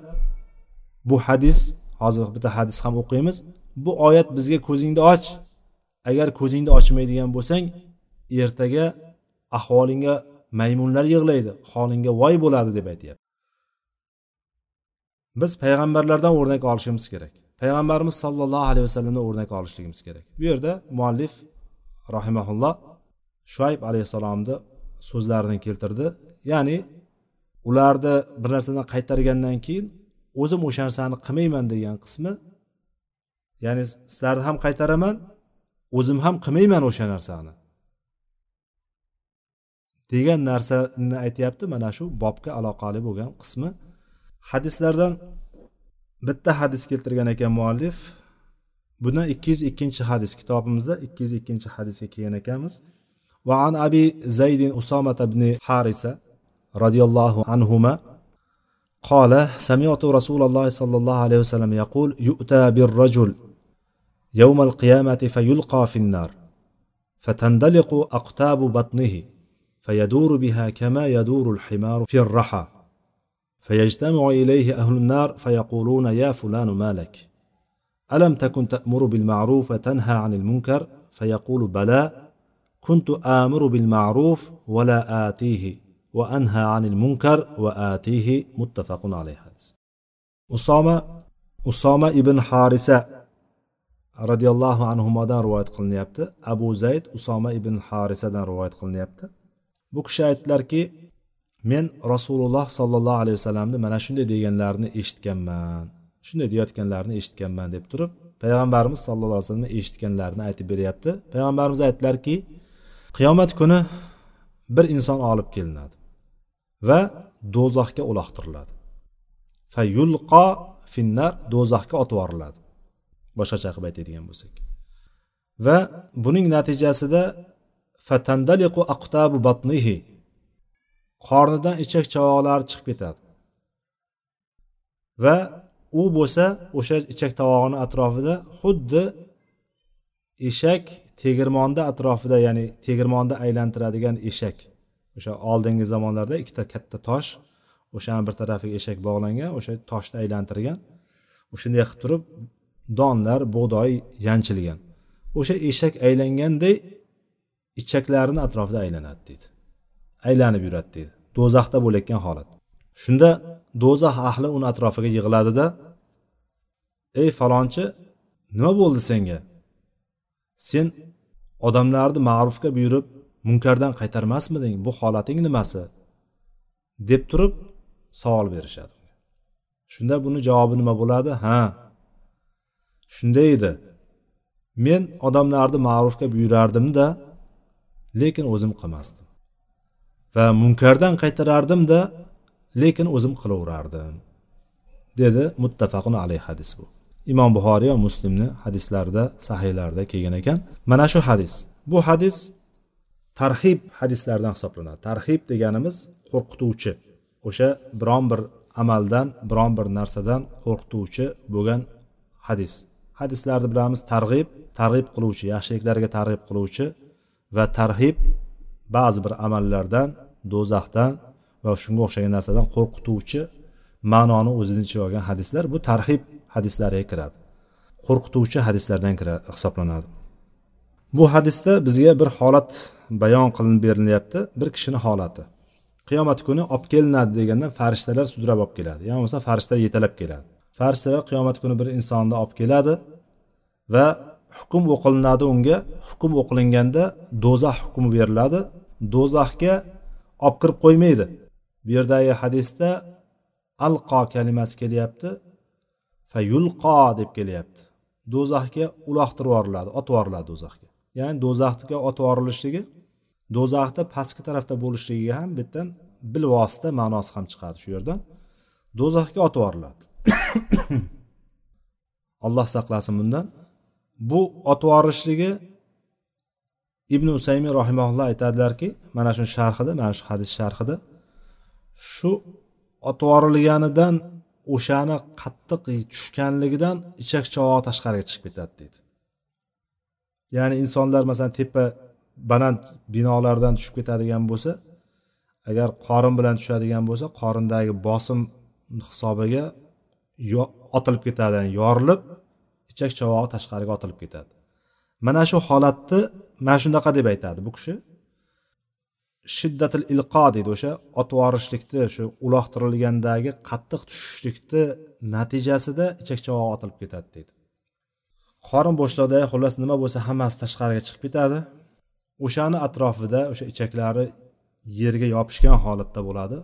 Bu hadis hozir bitta hadis ham o'qiymiz. Bu oyat bizga ko'zingni och. Agar ko'zingni ochmaydigan bo'lsang ertaga ahvolingga maymunlar yig'laydi holingga voy bo'ladi deb aytyapti. Biz payg'ambarlardan o'rnak olishimiz kerak. Payg'ambarimiz sollallohu alayhi vasallamdan o'rnak olishligimiz kerak. Bu yerda muallif rahimaulloh shuayb alayhissalomni so'zlarini keltirdi. Ya'ni ularni bir narsadan qaytargandan keyin o'zim o'sha narsani qilmayman degan qismi ya'ni sizlarni ham qaytaraman o'zim ham qilmayman o'sha narsani degan narsani aytyapti. Mana shu bobga aloqali bo'lgan qismi. Hadislardan bitta hadis keltirgan ekan muallif. Bundan ikki yuz ikkinchi hadis kitobimizda ikki yuz ikkinchi hadisga kelgan ekanmiz. Va an abi zaydin usomat ibn harisa roziyallohu anhuma قال سمعت رسول الله صلى الله عليه وسلم يقول يؤتى بالرجل يوم القيامة فيلقى في النار فتندلق أقتاب بطنه فيدور بها كما يدور الحمار في الرحى فيجتمع إليه أهل النار فيقولون يا فلان ما لك؟ ألم تكن تأمر بالمعروف وتنهى عن المنكر؟ فيقول بلى كنت آمر بالمعروف ولا آتيه وأنهى عن المنكر وآتيه متفق عليه حديث أسامة أسامة ابن حارثة roziyallohu anhudan rivoyat qilinyapti abu zayd usoma ibn harisadan rivoyat qilinyapti bu kishi aytdilarki men rasululloh sollallohu alayhi vasallamni mana shunday deganlarini eshitganman shunday deyayotganlarini eshitganman deb turib payg'ambarimiz sallallohu alayhi vasallam eshitganlarini aytib beryapti payg'ambarimiz aytdilarki qiyomat kuni bir inson olib kelinadi Va do'zaxga uloqtiriladi. Fayulqo finnar do'zaxga otib yuboriladi. Boshqacha qilib aytadigan bo'lsak. Va buning natijasida fatandaliqu aqtabu batnihi qornidan ichak chavoqlari chiqib ketadi. Va u bo'lsa o'sha ichak tovog'ini atrofida xuddi eshak tegirmonda atrofida ya'ni tegirmonda aylantiradigan eshak o'sha oldingi zamonlarda ikkita katta tosh o'shani bir tarafiga eshak bog'langan o'sha toshni aylantirgan o'shanday qilib turib donlar bug'doy yanchilgan. O'sha eshak aylanganday ichaklarini atrofida aylanadi deydi. Aylanib yuradi deydi. Do'zaxda bo'layotgan holat. Shunda do'zax ahli uni atrofiga yig'iladida ey falonchi nima bo'ldi senga? Sen odamlarni ma'rufga buyurib munkardan qaytarmasmiding bu holating nimasi? deb turib savol berishadi. Shunda buni javobi nima bo'ladi? Ha shunday edi. Men odamlarni ma'rufga buyurardimda lekin o'zim qilmasdim. Va munkardan qaytarardimda lekin o'zim qilaverardim dedi muttafaqun alayhi hadis bu. Imom buxoriy va muslimni hadislarida sahiylarida kelgan ekan. Mana shu hadis. Bu hadis tarhib hadislardan hisoblanadi. Tarhib deganimiz qo'rqituvchi. O'sha biron bir amaldan biron bir narsadan qo'rqituvchi bo'lgan hadis. Hadislarni bilamiz targ'ib targ'ib qiluvchi yaxshiliklarga targ'ib qiluvchi va tarhib ba'zi bir amallardan do'zaxdan va shunga o'xshagan narsadan qo'rqituvchi ma'noni o'zini ichiga olgan hadislar bu tarhib hadislariga kiradi. Qo'rqituvchi hadislardan hisoblanadi. Bu hadisda bizga bir holat bayon qilinib berilyapti. Bir kishini holati. Qiyomat kuni olib kelinadi deganda farishtalar sudrab olib keladi. Ya'ni bo'lmasa farishtalar yetalab keladi. Farishtalar qiyomat kuni bir insonni olib keladi va hukm o'qilinadi unga. Hukm o'qilinganda do'zax hukmi beriladi. Do'zaxga olib kirib qo'ymaydi. Bu yerdagi hadisda alqo kalimasi kelyapti. Fayulqo deb kelyapti. Do'zaxga uloqtirib yuboriladi otib yuboriladi do'zaxga. Ya'ni do'zaxga otib yuborilishligi do'zaxda pastki tarafda bo'lishligiga ham bitta bilvosita ma'nosi ham chiqadi shu yerdan do'zaxga otib yuboriladi alloh saqlasin bundan. Bu otib yuborishligi ibn usaymi rahimaulloh aytadilarki mana shu sharhida mana shu hadis sharhida shu otib yuborilganidan o'shani qattiq tushganligidan ichak chavog'i tashqariga chiqib ketadi deydi. Ya'ni insonlar masalan tepa baland binolardan tushib ketadigan bo'lsa agar qorin bilan tushadigan bo'lsa qorindagi bosim hisobiga otilib ketadi. Yani yorilib ichak chavog'i tashqariga otilib ketadi. Mana shu holatni mana shunaqa deb aytadi bu kishi. Shiddatil ilqo deydi o'sha otib yuborishlikni shu uloqtirilgandagi qattiq tushishlikni natijasida ichak chavog'i otilib ketadi deydi. Qorin bo'shliqda xullas nima bo'lsa hammasi tashqariga chiqib ketadi. O'shani atrofida o'sha ichaklari yerga yopishgan holatda bo'ladi.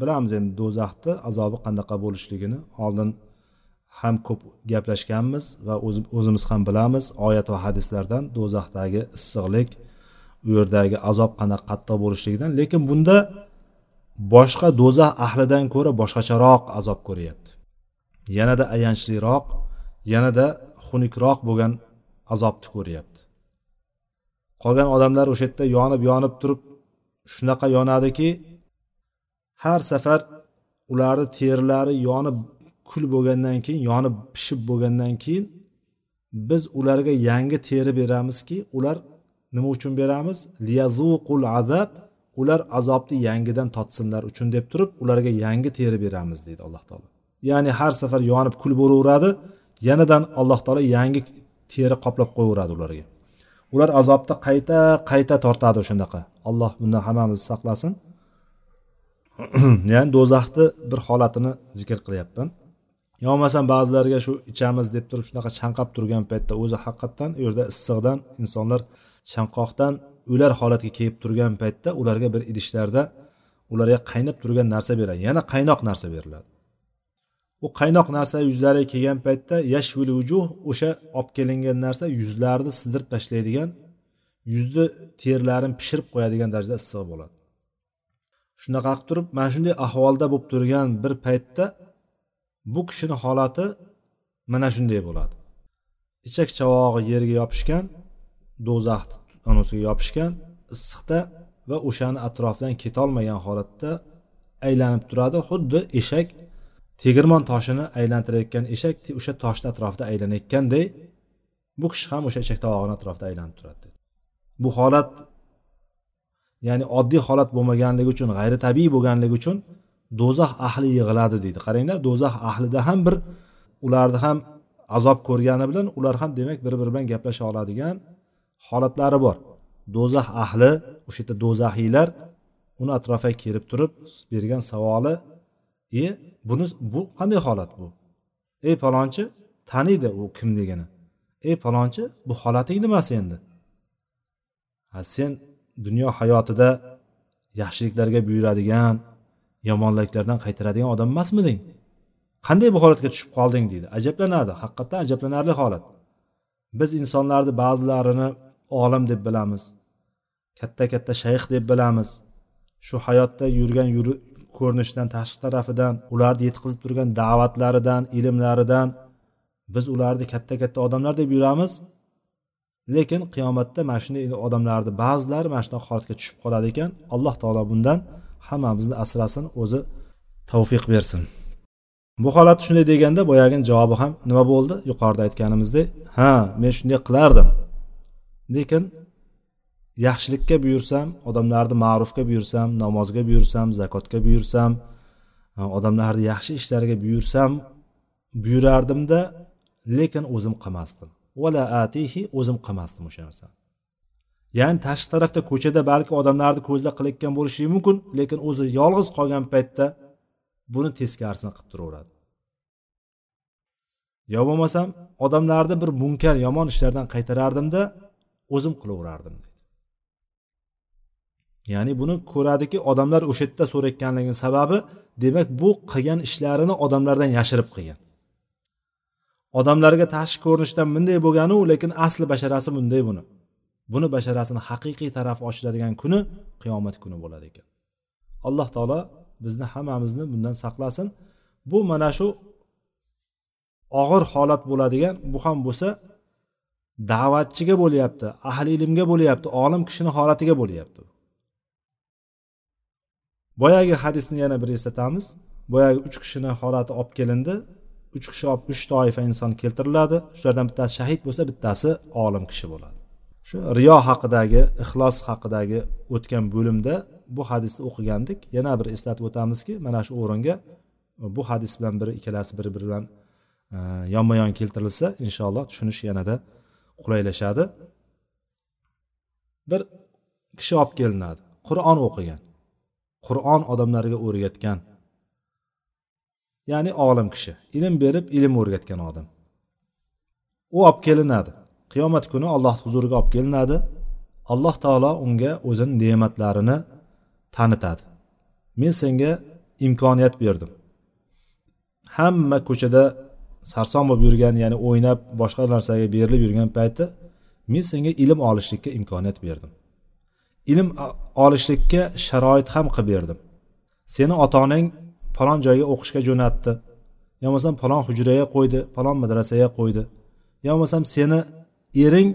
Bilamiz endi do'zaxni azobi qanaqa bo'lishligini. Oldin ham ko'p gaplashganmiz va o'zimiz ham bilamiz oyat va hadislardan do'zaxdagi issiqlik u yerdagi azob qanaqa qattiq bo'lishligidan. Lekin bunda boshqa do'zax ahlidan ko'ra boshqacharoq azob ko'ryapti. Yanada ayanchliroq yanada xunukroq bo'lgan azobni ko'ryapti. Qolgan odamlar o'sha yerda yonib yonib turib shunaqa yonadiki har safar ularni terilari yonib kul bo'lgandan keyin yonib pishib bo'lgandan keyin biz ularga yangi teri beramizki ular nima uchun beramiz? Liyazuqul azab ular azobni yangidan totsinlar uchun deb turib ularga yangi teri beramiz deydi alloh taolo. Ya'ni har safar yonib kul bo'laveradi yanadan alloh taolo yangi teri qoplab qo'yaveradi ularga. Ular azobda qayta qayta tortadi o'shanaqa. Alloh bundan hammamizni saqlasin. Ya'ni do'zaxni bir holatini zikr qilyapman. Yo bo'lmasam ba'zilarga shu ichamiz deb turib shunaqa chanqab turgan paytda o'zi haqiqatdan u yerda issiqdan insonlar chanqoqdan o'lar holatga kelib turgan paytda ularga bir idishlarda ularga qaynab turgan narsa beradi. Yana qaynoq narsa beriladi. U qaynoq narsa yuzlariga kelgan paytda yashvil vujuh o'sha olib kelingan narsa yuzlarni sidirib tashlaydigan yuzni terlarini pishirib qo'yadigan darajada issiq bo'ladi. Shunaqa qilib turib mana shunday ahvolda bo'lib turgan bir paytda bu kishini holati mana shunday bo'ladi. Ichak chavog'i yerga yopishgan do'zaxni anosiga yopishgan issiqda va o'shani atrofidan ketolmagan holatda aylanib turadi. Xuddi eshak tegirmon toshini aylantirayotgan eshak o'sha toshni atrofida aylanayotganday bu kishi ham o'sha eshak tovog'ini atrofida aylanib turadi. Bu holat ya'ni oddiy holat bo'lmaganligi uchun g'ayri tabiiy bo'lganligi uchun do'zax ahli yig'iladi deydi. Qaranglar do'zax ahlida ham bir ularni ham azob ko'rgani bilan ular ham demak bir biri bilan gaplasha oladigan holatlari bor. Do'zax ahli o'sha yerda do'zaxiylar uni atrofiga kelib turib bergan savoli e buni bu qanday holat bu? Ey palonchi taniydi u kimligini ey palonchi bu holating nimasi endi ha sen dunyo hayotida yaxshiliklarga buyuradigan yomonliklardan qaytaradigan odam emasmiding? Qanday bu holatga tushib qolding deydi. Ajablanadi haqiqatdan ajablanarli holat. Biz insonlarni ba'zilarini olim deb bilamiz katta katta shayx deb bilamiz. Shu hayotda yurgan ko'rinishidan tashqi tarafidan ularni yetkazib turgan da'vatlaridan ilmlaridan biz ularni katta katta odamlar deb yuramiz. Lekin qiyomatda mana shunday odamlarni ba'zilari mana shunaqa holatga tushib qoladi ekan. Alloh taolo bundan hammamizni asrasin o'zi tavfiq bersin. Bu holat shunday deganda boyagini javobi ham nima bo'ldi? Yuqorida aytganimizdek ha men shunday qilardim. Lekin yaxshilikka buyursam odamlarni ma'rufga buyursam namozga buyursam zakotga buyursam e, odamlarni yaxshi ishlariga buyursam buyurardimda lekin o'zim qilmasdim. Vala atihi o'zim qilmasdim o'sha narsani. Ya'ni tashqi tarafda ko'chada balki odamlarni ko'zda qilayotgan bo'lishi mumkin lekin o'zi yolg'iz qolgan paytda buni teskarisini qilib turaveradi. Yo bo'lmasam odamlarni bir munkar yomon ishlardan qaytarardimda o'zim qilaverardim ya'ni buni ko'radiki odamlar o'sha yerda so'rayotganligini sababi demak bu qilgan ishlarini odamlardan yashirib qilgan. Odamlarga tashqi ko'rinishdan bunday bo'lganu lekin asli basharasi bunday buni. Buni basharasini haqiqiy tarafi ochiladigan kuni qiyomat kuni bo'ladi ekan. Alloh taolo bizni hammamizni bundan saqlasin. Bu mana shu og'ir holat bo'ladigan bu ham bo'lsa da'vatchiga bo'lyapti ahli ilmga bo'lyapti olim kishini holatiga bo'lyapti. Boyagi hadisni yana bir eslatamiz. Boyagi uch kishini holati olib kelindi. Uch kishi olib uch toifa inson keltiriladi. Shulardan bittasi shahid bo'lsa bittasi olim kishi bo'ladi. Shu riyo haqidagi ixlos haqidagi o'tgan bo'limda bu hadisni o'qigandik. Yana bir eslatib o'tamizki mana shu o'ringa e, bu hadis bilan biri ikkalasi bir biri bilan e, yonma yon keltirilsa inshaalloh tushunish yanada qulaylashadi. Bir kishi olib kelinadi qur'on o'qigan. Qur'on odamlarga o'rgatgan ya'ni olim kishi ilm berib ilm o'rgatgan odam. U olib kelinadi. Qiyomat kuni alloh huzuriga olib kelinadi. Alloh taolo unga o'zini ne'matlarini tanitadi. Men senga imkoniyat berdim. Hamma ko'chada sarson bo'lib yurgan ya'ni o'ynab boshqa narsaga berilib yurgan payti men senga ilm olishlikka imkoniyat berdim. Ilm olishlikka sharoit ham qilib berdim. Seni ota onang falon joyga o'qishga jo'natdi. Yo bo'lmasam falon hujraga qo'ydi falon madrasaga qo'ydi. Yo bo'lmasam seni ering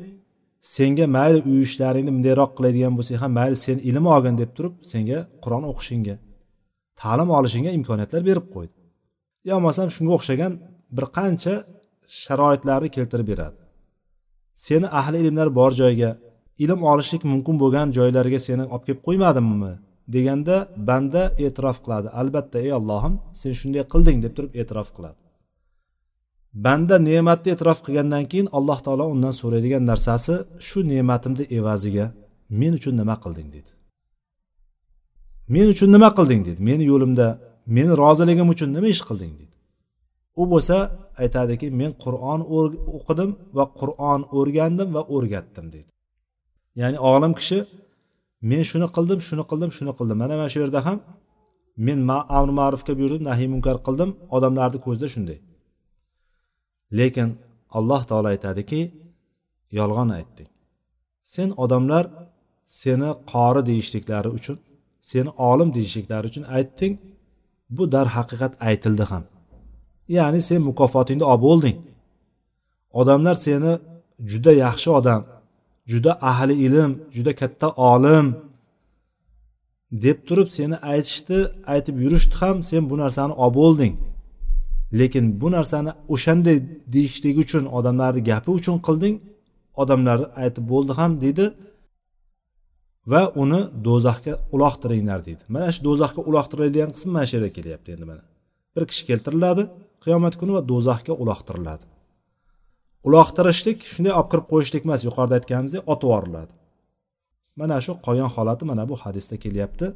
senga mayli uy ishlaringni bundayroq qiladigan bo'lsang ham mayli sen ilm olgin deb turib senga qur'on o'qishingga ta'lim olishingga imkoniyatlar berib qo'ydi. Yo bo'lmasam shunga o'xshagan bir qancha sharoitlarni keltirib beradi. Seni ahli ilmlar bor joyga ilm olishlik mumkin bo'lgan joylarga seni olib kelib qo'ymadimmi? deganda banda e'tirof qiladi. Albatta ey allohim sen shunday qilding deb turib e'tirof qiladi. Banda ne'matni e'tirof qilgandan keyin alloh taolo undan so'raydigan narsasi shu ne'matimni evaziga men uchun nima qilding deydi men uchun nima qilding deydi meni yo'limda meni roziligim uchun nima ish qilding deydi u bo'lsa aytadiki men qur'on o'qidim va qur'on o'rgandim va o'rgatdim deydi ya'ni olim kishi men shuni qildim shuni qildim shuni qildim. Mana mana shu yerda ham men amri ma'rufga buyurdim nahiy munkar qildim odamlarni ko'zida shunday. Lekin alloh taolo aytadiki yolg'on aytding. Sen odamlar seni qori deyishliklari uchun seni olim deyishliklari uchun aytding. Bu darhaqiqat aytildi ham. Ya'ni sen mukofotingni olib bo'lding odamlar seni juda yaxshi odam juda ahli ilm juda katta olim deb turib seni aytishdi aytib yurishdi ham sen bu narsani olib bo'lding. Lekin bu narsani o'shanday deyishligi uchun odamlarni gapi uchun qilding odamlar aytib bo'ldi ham deydi va uni do'zaxga uloqtiringlar deydi. Mana shu do'zaxga uloqtiriladigan qism mana shu yerda kelyapti endi mana. Bir kishi keltiriladi qiyomat kuni va do'zaxga uloqtiriladi. Uloqtirishlik shunday olib kirib qo'yishlik emas yuqorida aytganimizdek otib yuboriladi. Mana shu qolgan holati mana bu hadisda kelyapti.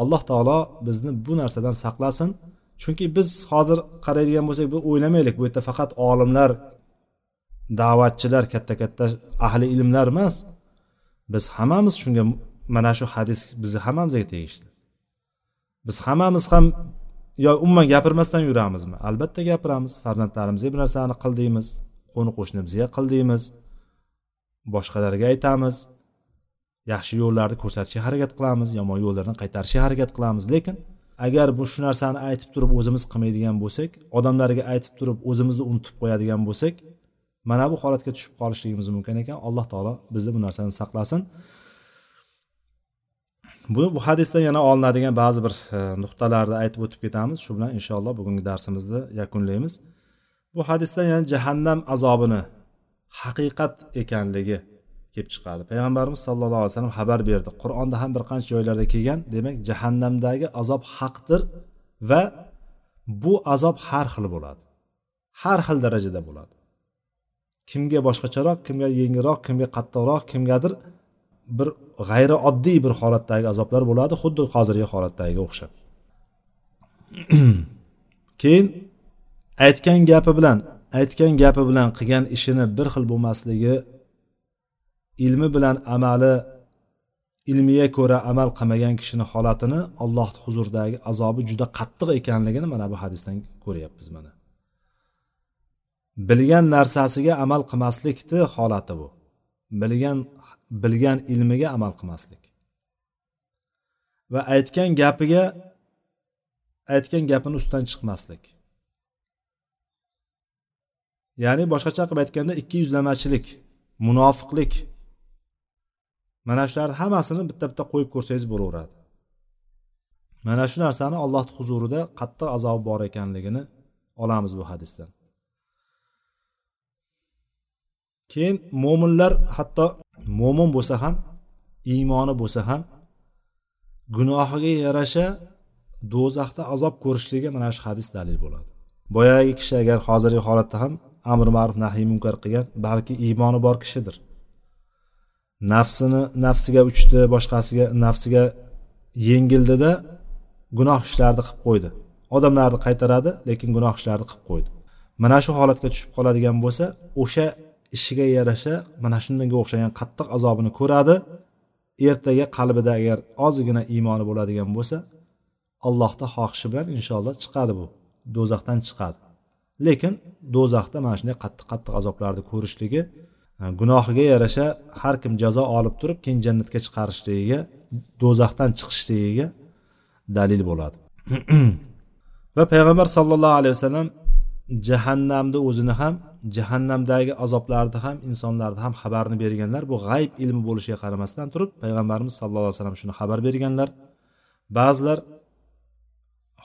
Alloh taolo bizni bu narsadan saqlasin. Chunki biz hozir qaraydigan bo'lsak bu o'ylamaylik. Bu yerda faqat olimlar da'vatchilar katta katta ahli ilmlar emas. Biz hammamiz shunga mana shu hadis bizni hammamizga tegishli. Biz hammamiz ham yo umuman gapirmasdan yuramizmi? Albatta gapiramiz. Farzandlarimizga bir narsani qil deymiz. Qo'ni qo'shnimizga qil deymiz. Boshqalarga aytamiz. Yaxshi yo'llarni ko'rsatishga harakat qilamiz yomon yo'llardan qaytarishga harakat qilamiz. Lekin agar bu shu narsani aytib turib o'zimiz qilmaydigan bo'lsak odamlarga aytib turib o'zimizni unutib qo'yadigan bo'lsak mana bu holatga tushib qolishligimiz mumkin ekan. Alloh taolo bizni bu narsani saqlasin. Bu bu hadisdan yana olinadigan ba'zi bir e, nuqtalarni aytib o'tib ketamiz. Shu bilan inshaalloh bugungi darsimizni yakunlaymiz. Bu hadisdan ya'ni jahannam azobini haqiqat ekanligi kelib chiqadi. Payg'ambarimiz sallallohu alayhi vasallam xabar berdi. Qur'onda ham bir qancha joylarda kelgan demak jahannamdagi azob haqdir va bu azob har xil bo'ladi. Har xil darajada bo'ladi. Kimga boshqacharoq kimga yengilroq kimga qattiqroq kimgadir bir g'ayri oddiy bir holatdagi azoblar bo'ladi xuddi hozirgi holatdagiga o'xshab. Keyin aytgan gapi bilan aytgan gapi bilan qilgan ishini bir xil bo'lmasligi ilmi bilan amali ilmiga ko'ra amal qilmagan kishini holatini alloh huzuridagi azobi juda qattiq ekanligini mana bu hadisdan ko'ryapmiz mana. Bilgan narsasiga amal qilmaslikni holati bu. Bilgan bilgan ilmiga amal qilmaslik. Va aytgan gapiga aytgan gapini ustidan chiqmaslik. Ya'ni boshqacha qilib aytganda ikki yuzlamachilik munofiqlik. Mana shularni hammasini bitta bitta qo'yib ko'rsangiz bo'laveradi. Mana shu narsani alloh huzurida qattiq azobi bor ekanligini olamiz bu hadisdan. Keyin mo'minlar hatto mo'min bo'lsa ham iymoni bo'lsa ham gunohiga yarasha do'zaxda azob ko'rishligiga mana shu hadis dalil bo'ladi. Boyagi kishi agar hozirgi holatda ham amr ma'ruf nahiy munkar qilgan balki iymoni bor kishidir. Nafsini nafsiga uchdi boshqasiga nafsiga yengildida gunoh ishlarni qilib qo'ydi. Odamlarni qaytaradi lekin gunoh ishlarni qilib qo'ydi. Mana shu holatga tushib qoladigan bo'lsa o'sha ishiga yarasha mana shunga o'xshagan qattiq azobini ko'radi. Ertaga qalbida agar ozgina iymoni bo'ladigan bo'lsa allohni xohishi bilan inshaalloh chiqadi bu. Do'zaxdan chiqadi. Lekin do'zaxda mana shunday qattiq qattiq azoblarni ko'rishligi e, gunohiga yarasha har kim jazo olib turib keyin jannatga chiqarishligiga do'zaxdan chiqishligiga dalil bo'ladi. Va payg'ambar sollallohu alayhi vasallam jahannamni o'zini ham jahannamdagi azoblarni ham insonlarni ham xabarini berganlar. Bu g'ayb ilmi bo'lishiga qaramasdan turib payg'ambarimiz sallallohu alayhi vasallam shuni xabar berganlar. Ba'zilar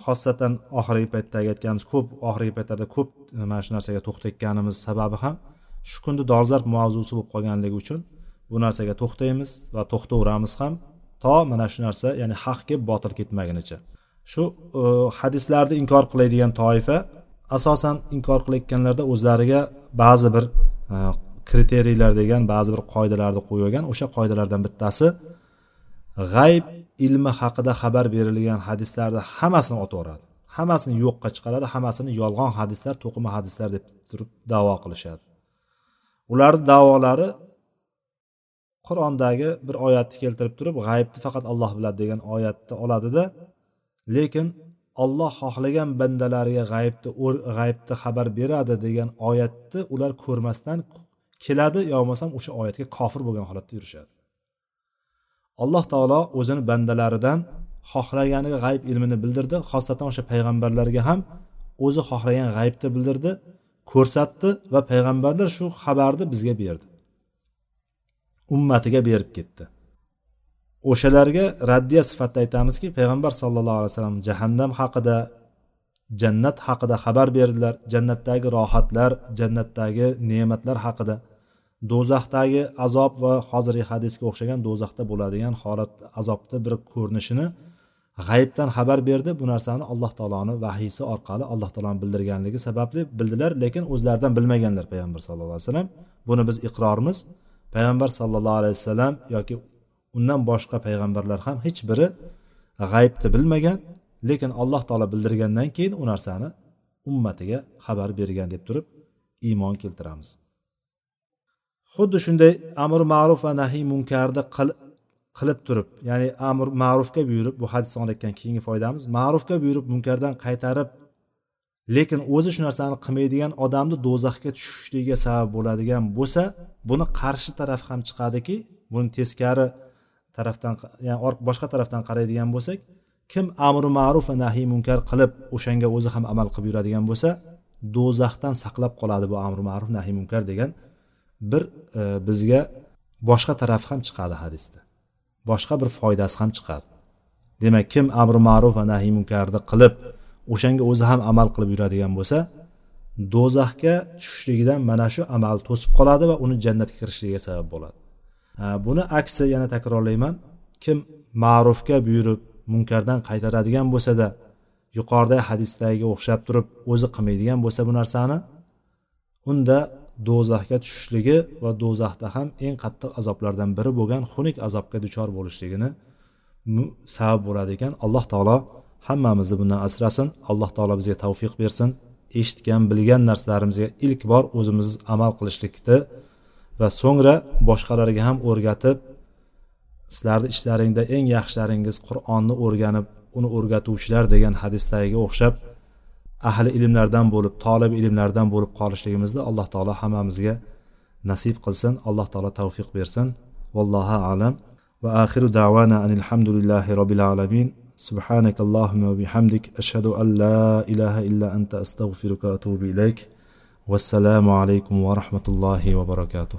xosatan oxirgi paytda aytganimiz ko'p oxirgi paytlarda ko'p e, mana shu narsaga to'xtatganimiz sababi ham shu kunni dolzarb mavzusi bo'lib qolganligi uchun bu narsaga to'xtaymiz va to'xtaveramiz ham to mana shu narsa ya'ni haq kelib botil ketmagunicha. Shu e, hadislarni inkor qiladigan toifa asosan inkor qilayotganlarda o'zlariga ba'zi bir e, kriteriyalar degan ba'zi bir qoidalarni qo'yib olgan o'sha qoidalardan bittasi g'ayb ilmi haqida xabar berilgan hadislarni hammasini otib yuboradi. Hammasini yo'qqa chiqaradi hammasini yolg'on hadislar to'qima hadislar deb turib davo qilishadi. Ularni davolari qur'ondagi bir oyatni keltirib turib g'aybni faqat alloh biladi degan oyatni oladida lekin olloh xohlagan bandalariga g'aybni g'aybni xabar beradi degan oyatni ular ko'rmasdan keladi yo bo'lmasam o'sha oyatga kofir bo'lgan holatda yurishadi. Alloh taolo o'zini bandalaridan xohlaganiga g'ayb ilmini bildirdi. Xosatan o'sha payg'ambarlarga ham o'zi xohlagan g'aybni bildirdi ko'rsatdi va payg'ambarlar shu xabarni bizga berdi. Ummatiga berib ketdi. O'shalarga raddiya sifatida aytamizki payg'ambar sallallohu alayhi vasallam jahannam haqida jannat haqida xabar berdilar. Jannatdagi rohatlar jannatdagi ne'matlar haqida. Do'zaxdagi azob va hozirgi hadisga o'xshagan do'zaxda bo'ladigan holat azobni bir ko'rinishini g'ayibdan xabar berdi. Bu narsani alloh taoloni vahiysi orqali alloh taoloni bildirganligi sababli bildilar lekin o'zlaridan bilmaganlar payg'ambar sallallohu alayhi vasallam. Buni biz iqrorimiz payg'ambar sallallohu alayhi vasallam yoki undan boshqa payg'ambarlar ham hech biri g'aybni bilmagan lekin alloh taolo bildirgandan keyin u narsani ummatiga xabar bergan deb turib iymon keltiramiz. Xuddi shunday amr ma'ruf va nahiy munkarni qilib turib ya'ni amr ma'rufga buyurib bu hadisda olayotgan keyingi foydamiz. Ma'rufga buyurib munkardan qaytarib lekin o'zi shu narsani qilmaydigan odamni do'zaxga tushishligiga sabab bo'ladigan bo'lsa buni qarshi taraf ham chiqadiki buni teskari tarafdan ya'ni boshqa tarafdan qaraydigan bo'lsak kim amri ma'ruf va nahiy munkar qilib o'shanga o'zi ham amal qilib yuradigan bo'lsa do'zaxdan saqlab qoladi bu amri ma'ruf nahiy munkar degan bir e, bizga boshqa tarafi ham chiqadi hadisda. Boshqa bir foydasi ham chiqadi. Demak kim amri ma'ruf va nahiy munkarni qilib o'shanga o'zi ham amal qilib yuradigan bo'lsa do'zaxga tushishligidan mana shu amal to'sib qoladi va uni jannatga kirishligiga sabab bo'ladi. E, buni aksi yana takrorlayman. Kim ma'rufga buyurib munkardan qaytaradigan bo'lsada yuqorida hadisdagiga o'xshab turib o'zi qilmaydigan bo'lsa bu narsani unda do'zaxga tushishligi va do'zaxda ham eng qattiq azoblardan biri bo'lgan xunuk azobga duchor bo'lishligini sabab bo'ladi ekan. Alloh taolo hammamizni bundan asrasin. Alloh taolo bizga tavfiq bersin. Eshitgan bilgan narsalarimizga ilk bor o'zimiz amal qilishlikni va so'ngra boshqalarga ham o'rgatib sizlarni ichlaringda eng yaxshilaringiz qur'onni o'rganib uni o'rgatuvchilar degan hadisdagiga o'xshab ahli ilmlardan bo'lib tolib ilmlardan bo'lib qolishligimizni alloh taolo hammamizga nasib qilsin alloh taolo tavfiq bersin vallohu alam va axiru davana anilhamdulillahi robbil alamin سبحانك اللهم وبحمدك أشهد أن لا إله إلا أنت أستغفرك وأتوب إليك والسلام عليكم ورحمة الله وبركاته